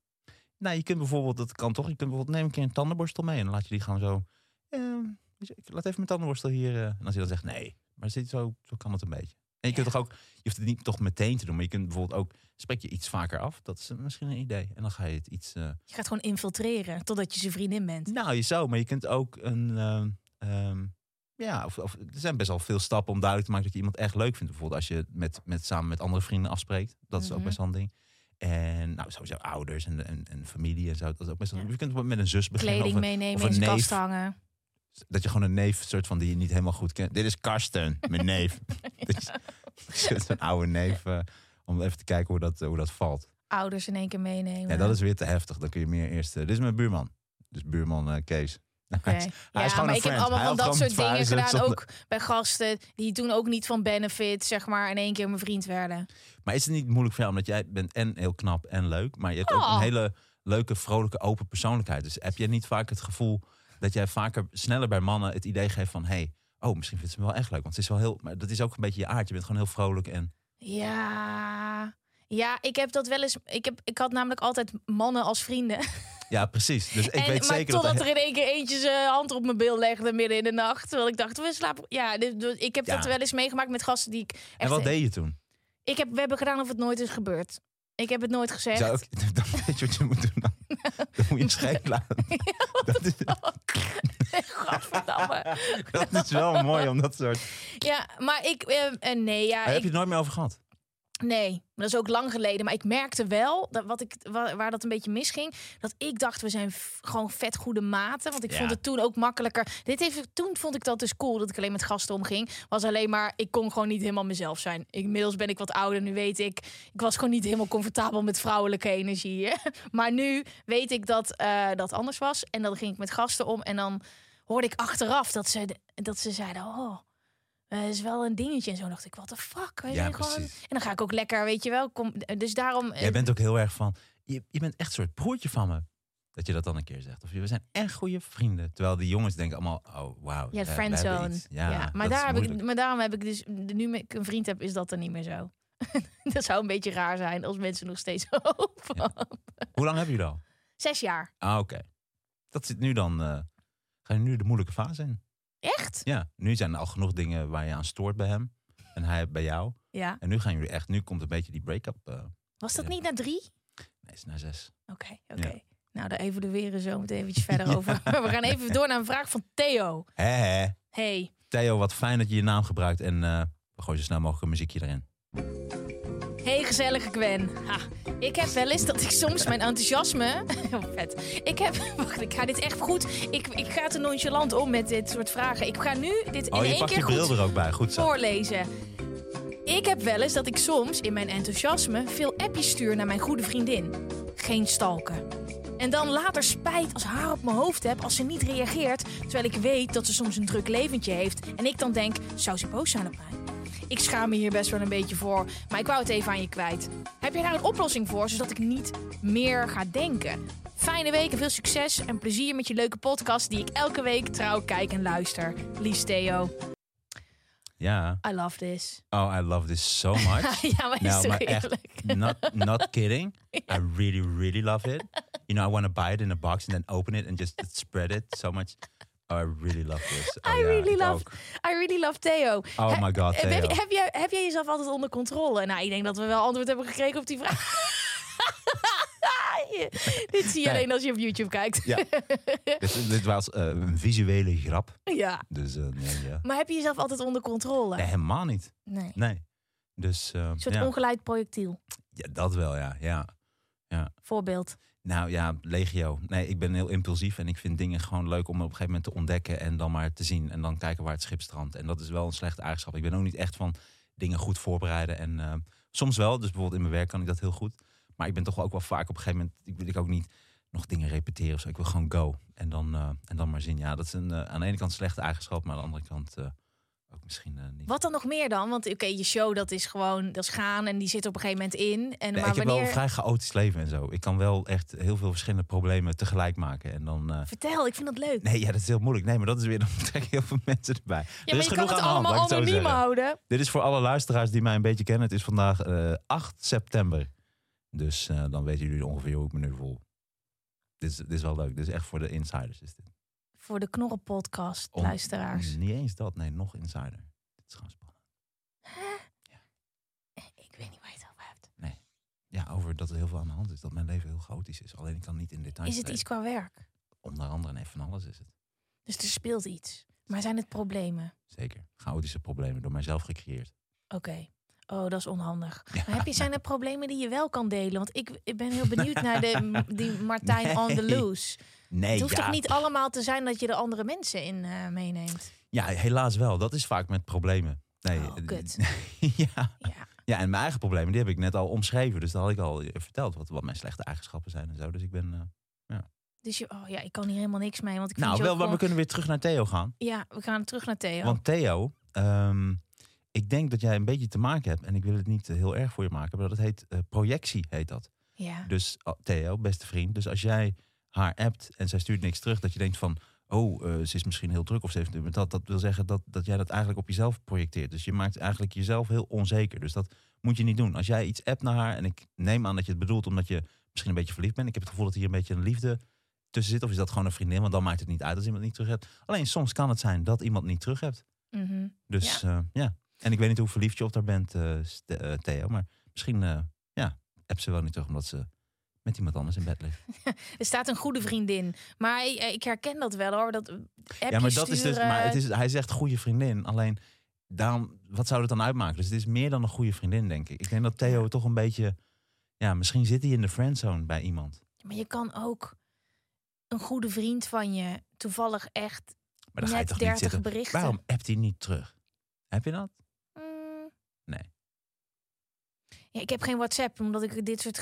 Nou, je kunt bijvoorbeeld, dat kan toch, je kunt bijvoorbeeld neem een keer een tandenborstel mee en dan laat je die gewoon zo. eh, je, ik laat even mijn tandenborstel hier. eh, en als je dan zegt nee, maar zit zo, zo kan het een beetje. En je kunt Ja. toch ook, je hoeft het niet toch meteen te doen, maar je kunt bijvoorbeeld ook, spreek je iets vaker af. Dat is misschien een idee. En dan ga je het iets. eh, Je gaat gewoon infiltreren totdat je zijn vriendin bent. nou, je zou, maar je kunt ook een. ehm, ehm, ja, of, of, er zijn best wel veel stappen om duidelijk te maken dat je iemand echt leuk vindt. Bijvoorbeeld als je met, met, samen met andere vrienden afspreekt. Dat is ook Mhm. best wel een ding. En nou, sowieso ouders en, en, en familie en zo. Dat is ook best wel. Ja. Je kunt met een zus beginnen. Kleding of een- meenemen, of in een zijn neef. kast hangen. Dat je gewoon een neef, soort van die je niet helemaal goed kent. Dit is Karsten, mijn neef. Dit is een oude neef. eh, om even te kijken hoe dat, hoe dat valt. Ouders in één keer meenemen. Ja, dat is weer te heftig. Dan kun je meer eerst. eh, dit is mijn buurman. Dus buurman eh, Kees. Oké. Hij is- hij is Ja, maar ik heb allemaal Hij van dat soort dingen gedaan. zonder- Ook bij gasten die toen ook niet van benefit, zeg maar, in één keer mijn vriend werden. Maar is het niet moeilijk voor jou, omdat jij bent en heel knap en leuk, maar je hebt ook Oh. een hele leuke, vrolijke, open persoonlijkheid. Dus heb je niet vaak het gevoel dat jij vaker sneller bij mannen het idee geeft van, hey, oh, misschien vindt ze me wel echt leuk, want het is wel heel, maar dat is ook een beetje je aard. Je bent gewoon heel vrolijk en Ja. Ja, ik heb dat wel eens. Ik, heb, ik had namelijk altijd mannen als vrienden. ja, precies. Dus ik en, weet maar zeker totdat dat. er in één keer eentje zijn hand op mijn bil legde midden in de nacht. Terwijl ik dacht, we slapen. Ja, dit- dit- ik heb Ja. dat wel eens meegemaakt met gasten die ik. Echt, En wat deed je toen? Ik heb, we hebben gedaan of het nooit is gebeurd. Ik heb het nooit gezegd. Zou dan weet je wat je moet doen dan. Dan moet je een laten. Dat is, Gadverdamme. dat is wel mooi om dat soort. Ja, maar ik. eh, eh, nee, ja. Heb Ik, je het nooit meer over gehad. Nee, dat is ook lang geleden. Maar ik merkte wel, dat wat ik, wa- waar dat een beetje misging... dat ik dacht, we zijn gewoon vet goede maten. Want ik Ja. vond het toen ook makkelijker. Dit heeft, toen vond ik dat dus cool, dat ik alleen met gasten omging. Was alleen maar, ik kon gewoon niet helemaal mezelf zijn. Inmiddels ben ik wat ouder, nu weet ik... ik was gewoon niet helemaal comfortabel met vrouwelijke energie. maar nu weet ik dat eh, dat anders was. En dan ging ik met gasten om en dan hoorde ik achteraf dat ze, dat ze zeiden... oh eh, is wel een dingetje. En zo dacht ik, wat de fuck? Wij Ja, zijn gewoon... En dan ga ik ook lekker, weet je wel. Kom, dus daarom... eh, Jij bent ook heel erg van, je, je bent echt een soort broertje van me. Dat je dat dan een keer zegt. Of je, we zijn echt goede vrienden. Terwijl die jongens denken allemaal, oh wauw. Ja, we- friendzone. Ja, Ja, maar, daar heb ik, moeilijk. maar daarom heb ik dus, nu ik een vriend heb, is dat dan niet meer zo. dat zou een beetje raar zijn als mensen nog steeds. Hoe lang hebben jullie al? Zes jaar. Ah, oké. Dat zit nu dan, eh ga je nu de moeilijke fase in. Echt? Ja, nu zijn er al genoeg dingen waar je aan stoort bij hem. En hij bij jou. Ja. En nu gaan jullie echt, nu komt een beetje die break-up. eh Was dat niet na drie? nee, is naar zes. Oké, oké. Ja. Nou, daar evalueren we zo meteen eventjes verder over. We gaan even door naar een vraag van Theo. Hé, hé. Hey, Theo, wat fijn dat je je naam gebruikt. En eh, we gooien zo snel mogelijk een muziekje erin. Hey gezellige Gwen. Ha, ik heb wel eens dat ik soms mijn enthousiasme... Oh, vet. Ik heb... Wacht, ik ga dit echt goed... Ik, ik ga te nonchalant om met dit soort vragen. Ik ga nu dit Oh, in één keer goed er ook bij. Goed zo. voorlezen. Ik heb wel eens dat ik soms in mijn enthousiasme veel appjes stuur naar mijn goede vriendin. Geen stalken. En dan later spijt als haar op mijn hoofd heb als ze niet reageert, terwijl ik weet dat ze soms een druk leventje heeft. En ik dan denk, zou ze boos zijn op mij? Ik schaam me hier best wel een beetje voor, maar ik wou het even aan je kwijt. Heb je daar een oplossing voor, zodat ik niet meer ga denken? Fijne week en veel succes en plezier met je leuke podcast die ik elke week trouw kijk en luister. Lies Theo. Ja. I love this. Oh, I love this so much. ja, maar is Nou, maar echt, not, not kidding. I really, really love it. You know, I want to buy it in a box and then open it and just spread it so much. Oh, I really love this. Oh, I ja, really love. I really love Theo. Oh He- my god, Heb, Theo. heb, heb jij, heb jij jezelf altijd onder controle? Nou, ik denk dat we wel antwoord hebben gekregen op die vraag. Dit zie je Nee. alleen als je op YouTube kijkt. Ja. dit, dit was eh, een visuele grap. Ja. Dus eh, nee, ja. Maar heb je jezelf altijd onder controle? Nee, helemaal niet. Nee. Nee. Dus eh, Een soort ja. ongeleid projectiel. ja, dat wel, ja. ja. Voorbeeld. Nou ja, legio. Nee, ik ben heel impulsief en ik vind dingen gewoon leuk om op een gegeven moment te ontdekken en dan maar te zien en dan kijken waar het schip strandt. En dat is wel een slechte eigenschap. Ik ben ook niet echt van dingen goed voorbereiden en soms wel. Dus bijvoorbeeld in mijn werk kan ik dat heel goed. Maar ik ben toch ook wel vaak op een gegeven moment, ik wil ik ook niet nog dingen repeteren of zo. Ik wil gewoon go en dan, eh, en dan maar zien. Ja, dat is een, eh, aan de ene kant slechte eigenschap, maar aan de andere kant eh, ook misschien niet. Wat dan nog meer dan? Want oké, je show dat is gewoon, dat is gaan en die zit op een gegeven moment in. En, Nee, maar ik heb wel wanneer... een vrij chaotisch leven en zo. Ik kan wel echt heel veel verschillende problemen tegelijk maken. En dan, Vertel, ik vind dat leuk. Nee, ja, dat is heel moeilijk. Nee, maar dat is weer, dan trekken heel veel mensen erbij. ja, er is je kan het aan de hand, allemaal anoniem houden. Dit is voor alle luisteraars die mij een beetje kennen. Het is vandaag eh 8 september. Dus eh, dan weten jullie ongeveer hoe ik me nu voel. Dit is, dit is wel leuk. Dit is echt voor de insiders. Is dit. Voor de Knorren-podcast, On- luisteraars. Niet eens dat, nee, nog insider. Dit is gewoon spannend. Ik weet niet waar je het over hebt. Ja, over dat er heel veel aan de hand is. Dat mijn leven heel chaotisch is. Alleen ik kan niet in details Is het iets qua werk? Onder andere, nee, van alles is het. Dus er speelt iets. Maar zijn het problemen? Zeker. Chaotische problemen door mijzelf gecreëerd. Oké. Oh, dat is onhandig. Ja. Maar heb je, zijn er problemen die je wel kan delen? Want ik, ik ben heel benieuwd naar de, die Martijn on the Nee. loose. Nee, het hoeft ja. toch niet allemaal te zijn dat je er andere mensen in eh, meeneemt? Ja, helaas wel. Dat is vaak met problemen. Nee, Oh, kut. ja. Ja. ja, en mijn eigen problemen, die heb ik net al omschreven. Dus dat had ik al verteld, wat, wat mijn slechte eigenschappen zijn en zo. Dus ik ben... eh, Dus je, oh ja, ik kan hier helemaal niks mee. Want ik vind nou, wel, maar we kunnen weer terug naar Theo gaan. Ja, we gaan terug naar Theo. Want Theo, ehm, ik denk dat jij een beetje te maken hebt. En ik wil het niet eh, heel erg voor je maken. Maar dat heet eh, projectie, heet dat. ja. Dus oh, Theo, beste vriend. Dus als jij haar appt en zij stuurt niks terug. Dat je denkt van, oh, eh, ze is misschien heel druk of ze heeft... Dat, dat wil zeggen dat, dat jij dat eigenlijk op jezelf projecteert. Dus je maakt eigenlijk jezelf heel onzeker. Dus dat moet je niet doen. Als jij iets appt naar haar... En ik neem aan dat je het bedoelt omdat je misschien een beetje verliefd bent. Ik heb het gevoel dat hier een beetje een liefde tussen zit. Of is dat gewoon een vriendin? Want dan maakt het niet uit als iemand niet terug hebt. Alleen soms kan het zijn dat iemand niet terug hebt. Mhm. Dus ja. ja. En ik weet niet hoe verliefd je op haar bent, eh, eh, Theo. Maar misschien eh ja, heb ze wel niet terug omdat ze met iemand anders in bed ligt. Er staat een goede vriendin. Maar ik, ik herken dat wel hoor. Dat ja, maar dat is dus. Maar het is, hij zegt goede vriendin. Alleen daarom, wat zou het dan uitmaken? Dus het is meer dan een goede vriendin, denk ik. Ik denk dat Theo toch een beetje. Ja, misschien zit hij in de friendzone bij iemand. Maar je kan ook een goede vriend van je toevallig echt Maar dan ga je net toch niet 30 zitten. berichten. Waarom appt hij niet terug? Heb je dat? Nee. ja, ik heb geen WhatsApp, omdat ik dit soort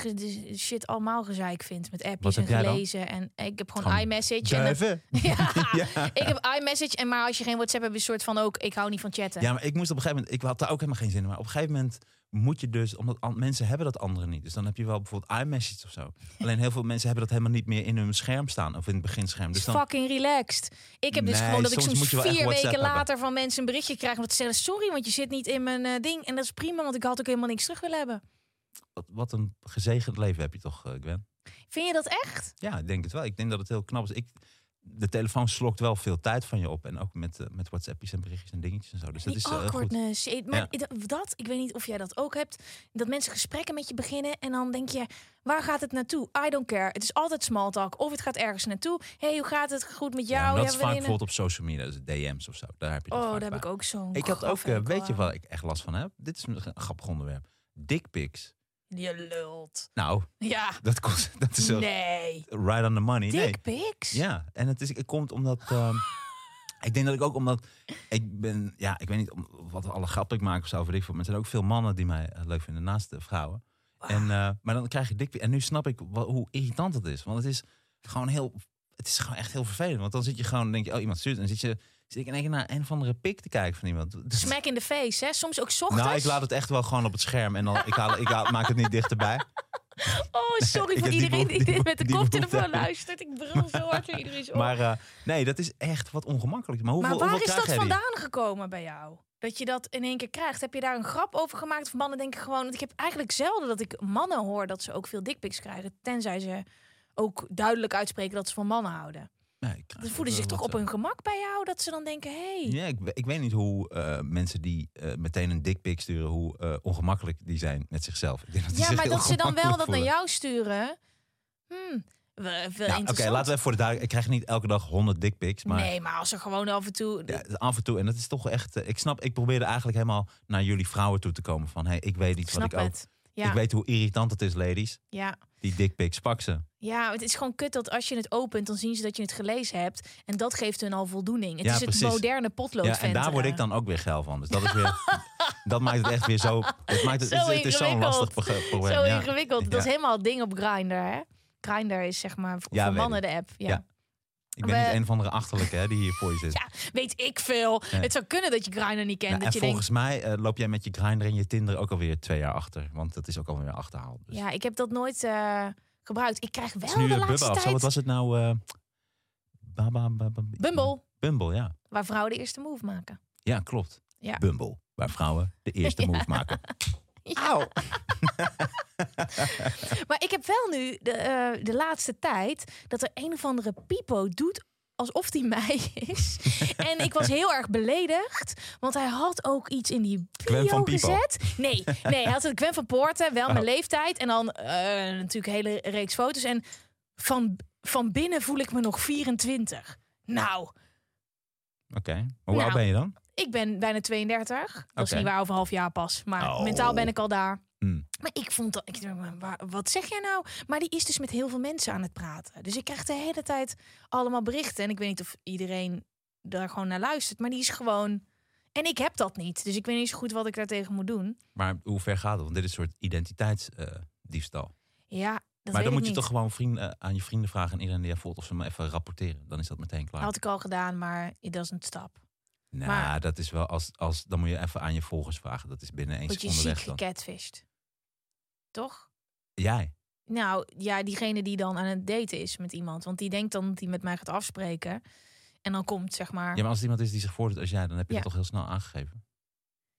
shit allemaal gezeik vind. Met appjes en dan? gelezen. En ik heb gewoon, Gewoon iMessage. En dat- ja, Ja. ik heb iMessage. En maar als je geen WhatsApp hebt, is een soort van ook, ik hou niet van chatten. Ja, maar ik moest op een gegeven moment, ik had daar ook helemaal geen zin in. Maar op een gegeven moment moet je dus, omdat mensen hebben dat anderen niet. Dus dan heb je wel bijvoorbeeld iMessage of zo. Alleen heel veel mensen hebben dat helemaal niet meer in hun scherm staan. Of in het beginscherm. Dus dan, fucking relaxed. Ik heb dus gewoon dat ik soms vier WhatsApp weken hebben. later van mensen een berichtje krijg. Om te zeggen, sorry, want je zit niet in mijn eh, ding. En dat is prima, want ik had ook helemaal niks terug willen hebben. wat, wat een gezegend leven heb je toch, eh, Gwen? Vind je dat echt? Ja, ik denk het wel. Ik denk dat het heel knap is. Ik, de telefoon slokt wel veel tijd van je op. En ook met, eh, met WhatsAppjes en berichtjes en dingetjes en zo. Dus dat Die is eh, goed. awkwardness. Maar Ja. dat- ik weet niet of jij dat ook hebt. Dat mensen gesprekken met je beginnen en dan denk je, waar gaat het naartoe? I don't care. Het is altijd small talk. Of het gaat ergens naartoe. hey, hoe gaat het? Goed met Ja, jou? maar dat Ja, is vaak bijvoorbeeld op social media. Dus DM's of zo. Daar heb je Oh, daar heb ik ook zo'n Ik had ook, eh, weet je waar ik echt last van heb? Dit is een grappig onderwerp. Dickpics. Je lult. Nou, Ja. dat, kost, dat is zo Nee. right on the money. Nee. Dick pics? Ja, en het, is, het komt omdat... ehm, ik denk dat ik ook omdat... Ik ben, ja, ik weet niet om, wat alle grappen ik maak of zo, weet ik. Maar er zijn ook veel mannen die mij eh, leuk vinden naast de vrouwen. En, eh, maar dan krijg je dikpic. En nu snap ik wa- hoe irritant het is. Want het is gewoon heel... Het is gewoon echt heel vervelend. Want dan zit je gewoon, denk je, oh, iemand stuurt. En dan zit je zit ik in één keer naar een of andere pik te kijken van iemand. Smack in the face, hè? Soms ook ochtends. nou, ik laat het echt wel gewoon op het scherm. En dan, ik, haal, ik haal, maak het niet dichterbij. Oh, sorry voor iedereen die dit met de koptelefoon luistert. Ik brul zo hard voor iedereen. Maar, Maar eh, nee, dat is echt wat ongemakkelijk. Maar hoeveel, maar waar hoeveel is dat vandaan gekomen bij jou? Dat je dat in één keer krijgt. Heb je daar een grap over gemaakt? Of mannen denken gewoon... Want ik heb eigenlijk zelden dat ik mannen hoor dat ze ook veel dickpics krijgen. Tenzij ze ook duidelijk uitspreken dat ze van mannen houden. Nee, Ze ook voelen zich toch op eh, hun gemak bij jou? Dat ze dan denken, hé... Hey, Ja, ik, ik weet niet hoe eh, mensen die eh, meteen een dickpic sturen, hoe eh, ongemakkelijk die zijn met zichzelf. Ik denk dat Ja, maar dat ze dan wel dat naar jou sturen. Hmm, wel Nou, Oké, laten we even voor de duidelijk. Ik krijg niet elke dag 100 dickpics, maar Nee, maar als er gewoon af en toe... ja, af en toe. En dat is toch echt. eh, ik snap, ik probeerde eigenlijk helemaal naar jullie vrouwen toe te komen. Van hey, ik weet iets snap wat ik ook. het. Ja, Ik weet hoe irritant het is, ladies. ja. Die dickpics, pak ze. ja, het is gewoon kut dat als je het opent, dan zien ze dat je het gelezen hebt. En dat geeft hun al voldoening. Het Ja, is het precies. moderne potlood Ja, en daar word ik dan ook weer geil van. Dus dat is weer. dat maakt het echt weer zo. Het, maakt het, Zo het, het is zo'n lastig pro- probleem. Zo ja. ingewikkeld. Dat is helemaal het ding op Grindr, hè? Grindr is zeg maar voor Ja, voor mannen de app. Ja. Ik ben niet een of andere achterlijke hè, die hier voor je zit. Ja, weet ik veel. Nee. Het zou kunnen dat je Grindr niet kent. Nou, dat en je volgens denkt, mij eh, loop jij met je Grindr en je Tinder ook alweer twee jaar achter. Want dat is ook alweer achterhaald. Dus. ja, ik heb dat nooit eh, gebruikt. Ik krijg wel nu de laatste zo. tijd... Wat was het nou? eh Bumble, Bumble, ja. waar vrouwen de eerste move maken. Ja, klopt. Ja. Bumble, waar vrouwen de eerste move maken. Auw. Maar ik heb wel nu de, eh, de laatste tijd dat er een of andere pipo doet alsof die mij is. en ik was heel erg beledigd, want hij had ook iets in die bio gezet. Nee, nee, hij had het Gwen van Poorten, wel mijn Oh. leeftijd en dan eh, natuurlijk een hele reeks foto's. En van, van binnen voel ik me nog 24. Nou, Oké, maar hoe Nou. oud ben je dan? Ik ben bijna 32. Dat is Oké. niet waar over een half jaar pas, maar Oh. mentaal ben ik al daar. Hmm. Maar ik vond dat, ik dacht, wat zeg jij nou? Maar die is dus met heel veel mensen aan het praten. Dus ik krijg de hele tijd allemaal berichten. En ik weet niet of iedereen daar gewoon naar luistert. Maar die is gewoon. En ik heb dat niet. Dus ik weet niet zo goed wat ik daartegen moet doen. Maar hoe ver gaat het? Want dit is een soort identiteitsdiefstal. Ja, dat maar dan moet je niet. toch gewoon vrienden, aan je vrienden vragen en iedereen die voelt of ze me even rapporteren. Dan is dat meteen klaar. Had ik al gedaan, maar it doesn't stop. Nou, maar- dat is wel als, als dan moet je even aan je volgers vragen. Dat is binnen één Word je seconde ziek weg dan. gecatfished. Toch? Jij. Nou, ja, diegene die dan aan het daten is met iemand. Want die denkt dan dat hij met mij gaat afspreken. En dan komt, zeg maar... Ja, maar als het iemand is die zich voordoet als jij, dan heb je Ja. dat toch heel snel aangegeven.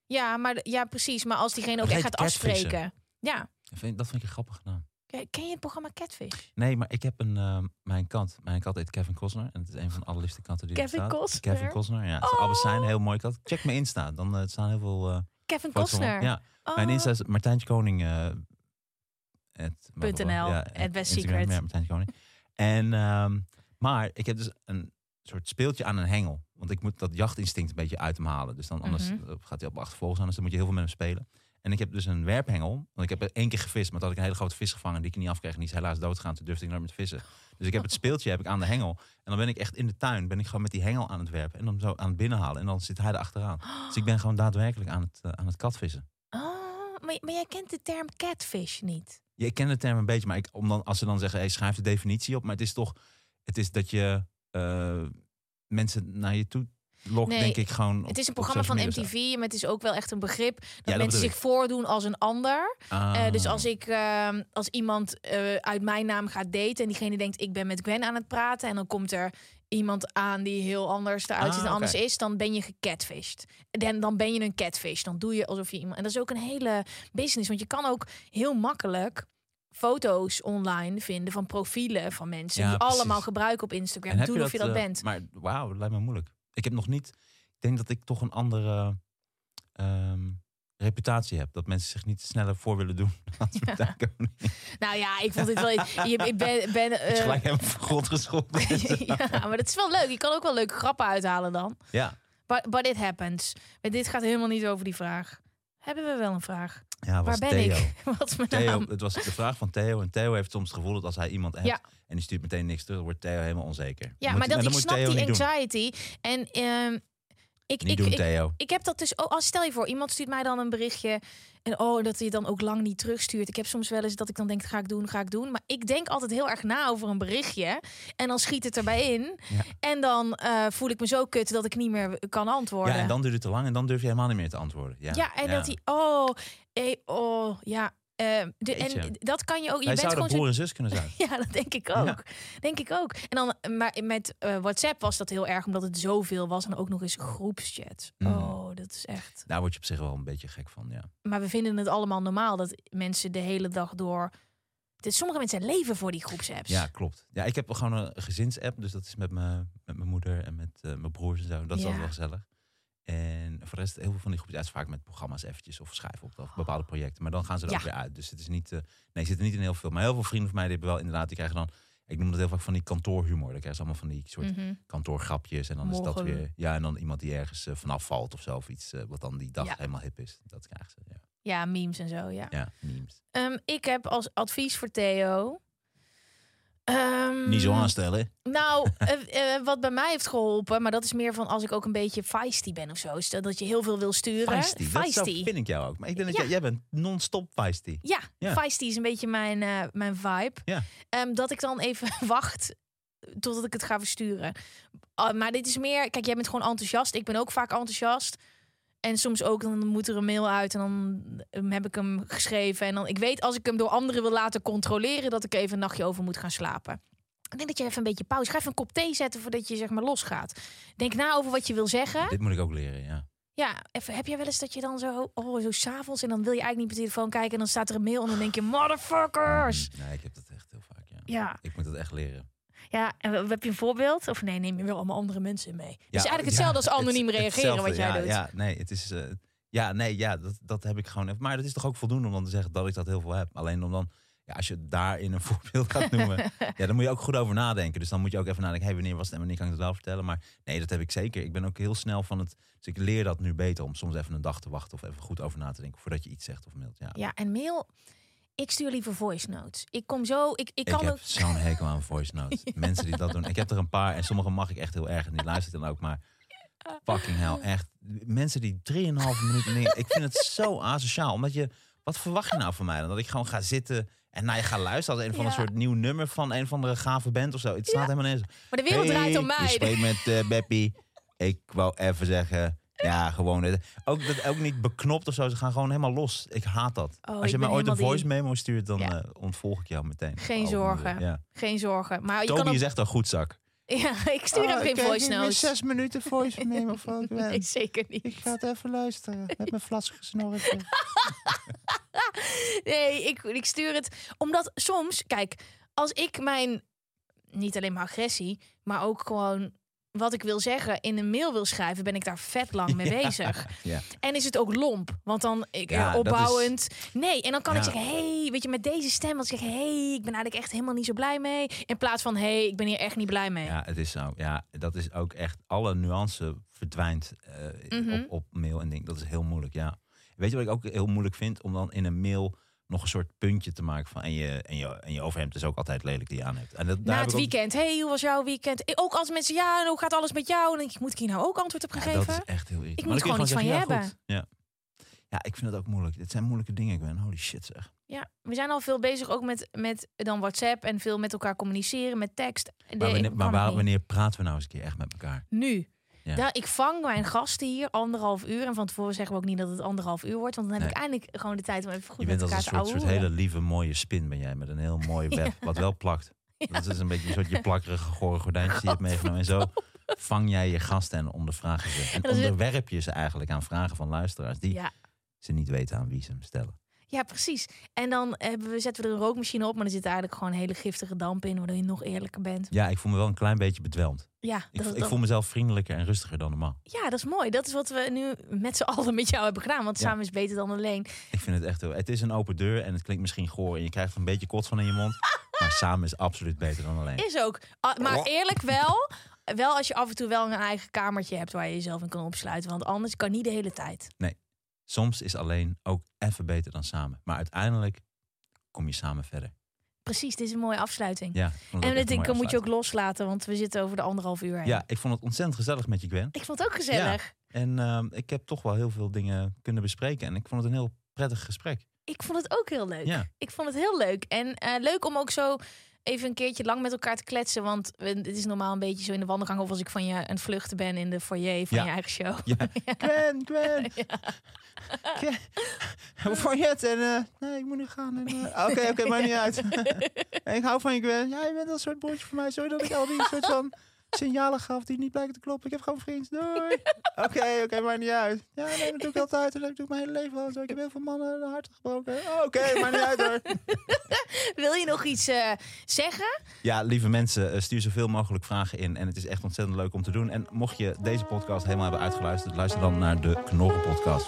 Ja, maar ja, precies. Maar als diegene ook Dat echt gaat afspreken. Ja. Dat vind, dat vind ik een grappige naam. Ken je het programma Catfish? Nee, maar ik heb een, ehm, mijn kat. Mijn kat heet Kevin Cosner. En het is een van de allerliefste katten die er Kevin bestaat. Costner? Kevin Cosner, ja. Het is Oh. Zijn, heel mooi kat. Check mijn Insta. Dan eh, staan heel veel eh Kevin. Costner. Ja, mijn Oh. Insta is Martijntje Koning. eh, at- .nl, ja, at at Best Instagram, Secret. Ja, Martijntje Koning. En, ehm, maar ik heb dus een soort speeltje aan een hengel. Want ik moet dat jachtinstinct een beetje uit hem halen. Dus dan anders Mhm. eh, gaat hij op achtervolgens aan. Dus dan moet je heel veel met hem spelen. En ik heb dus een werphengel. Want ik heb er één keer gevist. Maar toen had ik een hele grote vis gevangen die ik niet afkreeg. En die is helaas doodgegaan. Toen durfde ik nooit meer te vissen. Dus ik heb het speeltje heb ik aan de hengel. En dan ben ik echt in de tuin. Ben ik gewoon met die hengel aan het werpen. En dan zo aan het binnenhalen. En dan zit hij er achteraan. Dus ik ben gewoon daadwerkelijk aan het, eh, aan het katvissen. Oh, maar, maar jij kent de term catfish niet. Ja, ik ken de term een beetje, maar ik, om dan, als ze dan zeggen, hey, schrijf de definitie op. Maar het is toch, het is dat je eh, mensen naar je toe lokt, Nee, denk ik gewoon. Het is een programma van MTV, maar het is ook wel echt een begrip dat dat mensen zich voordoen als een ander. Eh, dus Ah. als ik ehm, als iemand eh, uit mijn naam gaat daten en diegene denkt ik ben met Gwen aan het praten en dan komt er iemand aan die heel anders eruit ziet en Ah, anders is, dan ben je gecatfished. Dan, dan ben je een catfish. Dan doe je alsof je iemand. En dat is ook een hele business, want je kan ook heel makkelijk foto's online vinden van profielen van mensen Ja, die precies. allemaal gebruiken op Instagram. En heb Doe of je dat eh, bent. Maar wauw, dat lijkt me moeilijk. Ik heb nog niet. Ik denk dat ik toch een andere ehm, reputatie heb. Dat mensen zich niet sneller voor willen doen. Ja. Nou ja, ik vond dit wel. Je, ik ben, ben is eh, gelijk van grond geschoten. ja, maar dat is wel leuk. Je kan ook wel leuke grappen uithalen dan. ja. But, but it happens. Maar dit gaat helemaal niet over die vraag. Hebben we wel een vraag? Ja, Waar was ben Theo. ik? Wat is mijn Theo, naam? het was de vraag van Theo. En Theo heeft soms het gevoel dat als hij iemand hebt Ja. en die stuurt meteen niks terug, dan wordt Theo helemaal onzeker. Ja, maar moet- dat, dan ik snap Theo die anxiety. En ehm, ik, Niet ik, doen, ik, Theo. ik heb dat dus. Oh, als stel je voor, iemand stuurt mij dan een berichtje. En oh, dat hij dan ook lang niet terugstuurt. Ik heb soms wel eens dat ik dan denk, ga ik doen, ga ik doen. Maar ik denk altijd heel erg na over een berichtje. En dan schiet het erbij in. Ja. En dan eh, voel ik me zo kut dat ik niet meer kan antwoorden. Ja, en dan duurt het te lang en dan durf je helemaal niet meer te antwoorden. Ja, Ja, en dat hij, oh, eh, oh, ja. Eh, de, Jeetje. en dat kan je ook. Je Wij bent gewoon broer en zus kunnen zijn. ja, dat denk ik ook. Ja. Denk ik ook. En dan, maar met eh, WhatsApp was dat heel erg, omdat het zoveel was en ook nog eens groepschat. Mm. Oh, dat is echt. Daar word je op zich wel een beetje gek van, ja. Maar we vinden het allemaal normaal dat mensen de hele dag door. Dit, sommige mensen leven voor die groepsapps. Ja, klopt. Ja, ik heb gewoon een gezinsapp, dus dat is met mijn met mijn moeder en met eh, mijn broers en zo. Dat is Ja. altijd wel gezellig. En voor de rest, heel veel van die groepjes, is vaak met programma's eventjes of schrijven op of bepaalde projecten. Maar dan gaan ze er Ja. ook weer uit. Dus het is niet, eh, nee, zitten niet in heel veel. Maar heel veel vrienden van mij, die hebben wel inderdaad, die krijgen dan, ik noem dat heel vaak van die kantoorhumor. Dan krijgen ze allemaal van die soort Mhm. kantoorgrapjes. En dan is dat weer, ja, en dan iemand die ergens eh, vanaf valt of zo. Of iets eh, wat dan die dag Ja. helemaal hip is. Dat krijgen ze, ja. ja, memes en zo. Ja. Ja, memes. Ehm, ik heb als advies voor Theo. Ehm, Niet zo aanstellen. Nou, eh, eh, wat bij mij heeft geholpen, maar dat is meer van als ik ook een beetje feisty ben of zo. Stel dat je heel veel wil sturen. Feisty, dat zo vind ik jou ook. Maar ik denk dat Ja. jij, jij bent non-stop feisty. Ja, Ja. feisty is een beetje mijn, eh, mijn vibe. Ja. Ehm, dat ik dan even wacht totdat ik het ga versturen. Ah, maar dit is meer, kijk, jij bent gewoon enthousiast. Ik ben ook vaak enthousiast. En soms ook, dan moet er een mail uit en dan ehm, heb ik hem geschreven. En dan, ik weet als ik hem door anderen wil laten controleren, dat ik even een nachtje over moet gaan slapen. Ik denk dat je even een beetje pauze. Ga even een kop thee zetten voordat je zeg maar losgaat. Denk na over wat je wil zeggen. Dit moet ik ook leren, ja. Ja, even, heb jij wel eens dat je dan zo, oh, zo s'avonds en dan wil je eigenlijk niet op je telefoon kijken en dan staat er een mail en dan denk je, motherfuckers. Nee, ik heb dat echt heel vaak, ja. Ja, Ik moet dat echt leren. Ja. En heb je een voorbeeld? Of nee, neem je wel allemaal andere mensen mee? Het is Ja, eigenlijk hetzelfde ja, als anoniem het- reageren hetzelfde, wat jij ja, doet. Ja, nee, het is... eh, ja, nee, ja, dat, dat heb ik gewoon even. Maar dat is toch ook voldoende om dan te zeggen dat ik dat heel veel heb. Alleen om dan, ja, als je daarin een voorbeeld gaat noemen, ja, dan moet je ook goed over nadenken. Dus dan moet je ook even nadenken, hey, wanneer was het en wanneer kan ik het wel vertellen? Maar nee, dat heb ik zeker. Ik ben ook heel snel van het, dus ik leer dat nu beter om soms even een dag te wachten of even goed over na te denken voordat je iets zegt of mailt. Ja, Ja, en mail, ik stuur liever voice notes. Ik kom zo, ik, ik ik kan heb ook... zo'n hekel aan voice notes. Mensen die dat doen. Ik heb er een paar en sommige mag ik echt heel erg en die luistert dan ook. Maar fucking hell, echt. Mensen die 3,5 minuten... neer- Ik vind het zo asociaal. Omdat je... Wat verwacht je nou van mij? Dan dat ik gewoon ga zitten en naar je ga luisteren als een van een Ja. soort nieuw nummer van een van de gave band of zo. Het staat helemaal nergens. Maar de wereld draait om Hey, mij. Je spreekt met Beppie. Ik wou even zeggen... Ja, gewoon. het- Ook, dat, ook niet beknopt of zo. Ze gaan gewoon helemaal los. Ik haat dat. Oh, Als ik je mij ooit een helemaal voice memo stuurt, dan Ja. eh, ontvolg ik jou meteen. Geen Oh, zorgen. Ja. Geen zorgen. Maar je Toby kan ook... is echt een goed zak. Ja, ik stuur hem geen voice notes. zes minuten voice memo van. Nee, zeker niet. Ik ga het even luisteren met mijn vlasige snorretje. Nee, ik, ik stuur het. Omdat soms, kijk, als ik mijn, niet alleen maar agressie, maar ook gewoon wat ik wil zeggen in een mail wil schrijven, ben ik daar vet lang mee bezig. Ja. En is het ook lomp? Want dan ik, Ja, eh, is- opbouwend. Nee, en dan kan ik zeggen: hey, weet je, met deze stem, wat zeggen: hey, ik ben eigenlijk echt helemaal niet zo blij mee. In plaats van: hey, ik ben hier echt niet blij mee. ja, het is zo. Ja, dat is ook echt. Alle nuance verdwijnt eh, Mhm. op, op mail en ding. Dat is heel moeilijk. Ja. Weet je wat ik ook heel moeilijk vind? Om dan in een mail nog een soort puntje te maken van. En je, en je, en je overhemd is ook altijd lelijk die je aan hebt. En dat, Na het ik ook- weekend, hey, hoe was jouw weekend? Ook als mensen, ja, en hoe gaat alles met jou? En denk ik, moet ik hier nou ook antwoord op Ja, geven? dat is echt heel irritant. Ik moet gewoon iets van je zeggen, ja, goed. Ja. Ja, ik vind het ook moeilijk. Dit zijn moeilijke dingen, Gwen. Holy shit zeg. Ja, we zijn al veel bezig ook met, met dan WhatsApp en veel met elkaar communiceren, met tekst. Maar, Nee, wanneer, maar waar- wanneer praten we nou eens een keer echt met elkaar? Nu. Ja. Ik vang mijn gasten hier anderhalf uur. En van tevoren zeggen we ook niet dat het anderhalf uur wordt. Want dan heb Nee. ik eindelijk gewoon de tijd om even goed Je bent met als een elkaar soort, te soort hele lieve, mooie spin ben jij. Met een heel mooi web, wat wel plakt. Dat is een beetje een soort je plakkerige, gore gordijntjes die je hebt meegenomen. En zo vang jij je gasten en ondervraag je ze. En onderwerp je ze eigenlijk aan vragen van luisteraars die ze niet weten aan wie ze hem stellen. Ja, precies. En dan hebben we, zetten we er een rookmachine op. Maar er zit eigenlijk gewoon hele giftige damp in. Waardoor je nog eerlijker bent. Ja, ik voel me wel een klein beetje bedwelmd. Ja, Ik, dat, ik dat- voel mezelf vriendelijker en rustiger dan normaal. ja, dat is mooi. Dat is wat we nu met z'n allen met jou hebben gedaan. Want Ja. samen is beter dan alleen. Ik vind het echt heel... Het is een open deur en het klinkt misschien goor. En je krijgt een beetje kots van in je mond. Maar samen is absoluut beter dan alleen. Is ook. Ah, maar eerlijk wel. Wel als je af en toe wel een eigen kamertje hebt waar je jezelf in kan opsluiten. Want anders kan niet de hele tijd. Soms is alleen ook even beter dan samen. Maar uiteindelijk kom je samen verder. Precies, dit is een mooie afsluiting. Ja, en dit een mooie moet je ook loslaten, want we zitten over de anderhalf uur heen. Ja, ik vond het ontzettend gezellig met je, Gwen. Ik vond het ook gezellig. En ehm, ik heb toch wel heel veel dingen kunnen bespreken. En ik vond het een heel prettig gesprek. Ik vond het ook heel leuk. Ja. Ik vond het heel leuk. En eh, leuk om ook zo even een keertje lang met elkaar te kletsen. Want het is normaal een beetje zo in de wandelgang. Of als ik van je aan het vluchten ben in de foyer van Ja. je eigen show. Ja. Gwen, Gwen. Gwen. Vond je het? En, eh, nee, ik moet nu gaan. eh, Oké, oké, maakt niet uit. ik hou van je, Gwen. Ja, je bent een soort broertje voor mij. Sorry dat ik al die soort van signalen gaf die niet blijken te kloppen. Ik heb gewoon vriends. Doei. Oké, oké, maakt niet uit. Ja, nee, dat doe ik altijd. Dat doe ik mijn hele leven al zo. Ik heb heel veel mannen de hart gebroken. Oh, Oké, maakt niet uit hoor. Wil je nog iets eh, zeggen? Ja, lieve mensen, eh, stuur zoveel mogelijk vragen in. En het is echt ontzettend leuk om te doen. En mocht je deze podcast helemaal hebben uitgeluisterd, luister dan naar de Knorren podcast.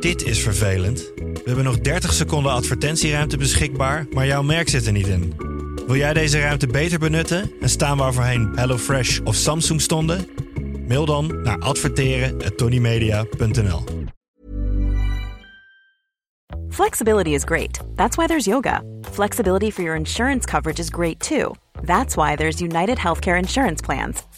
Dit is vervelend. We hebben nog 30 seconden advertentieruimte beschikbaar, maar jouw merk zit er niet in. Wil jij deze ruimte beter benutten en staan waar voorheen HelloFresh of Samsung stonden? Mail dan naar adverteren@tonymedia.nl. Flexibility is great. That's why there's yoga. Flexibility for your insurance coverage is great too. That's why there's United Healthcare Insurance Plans.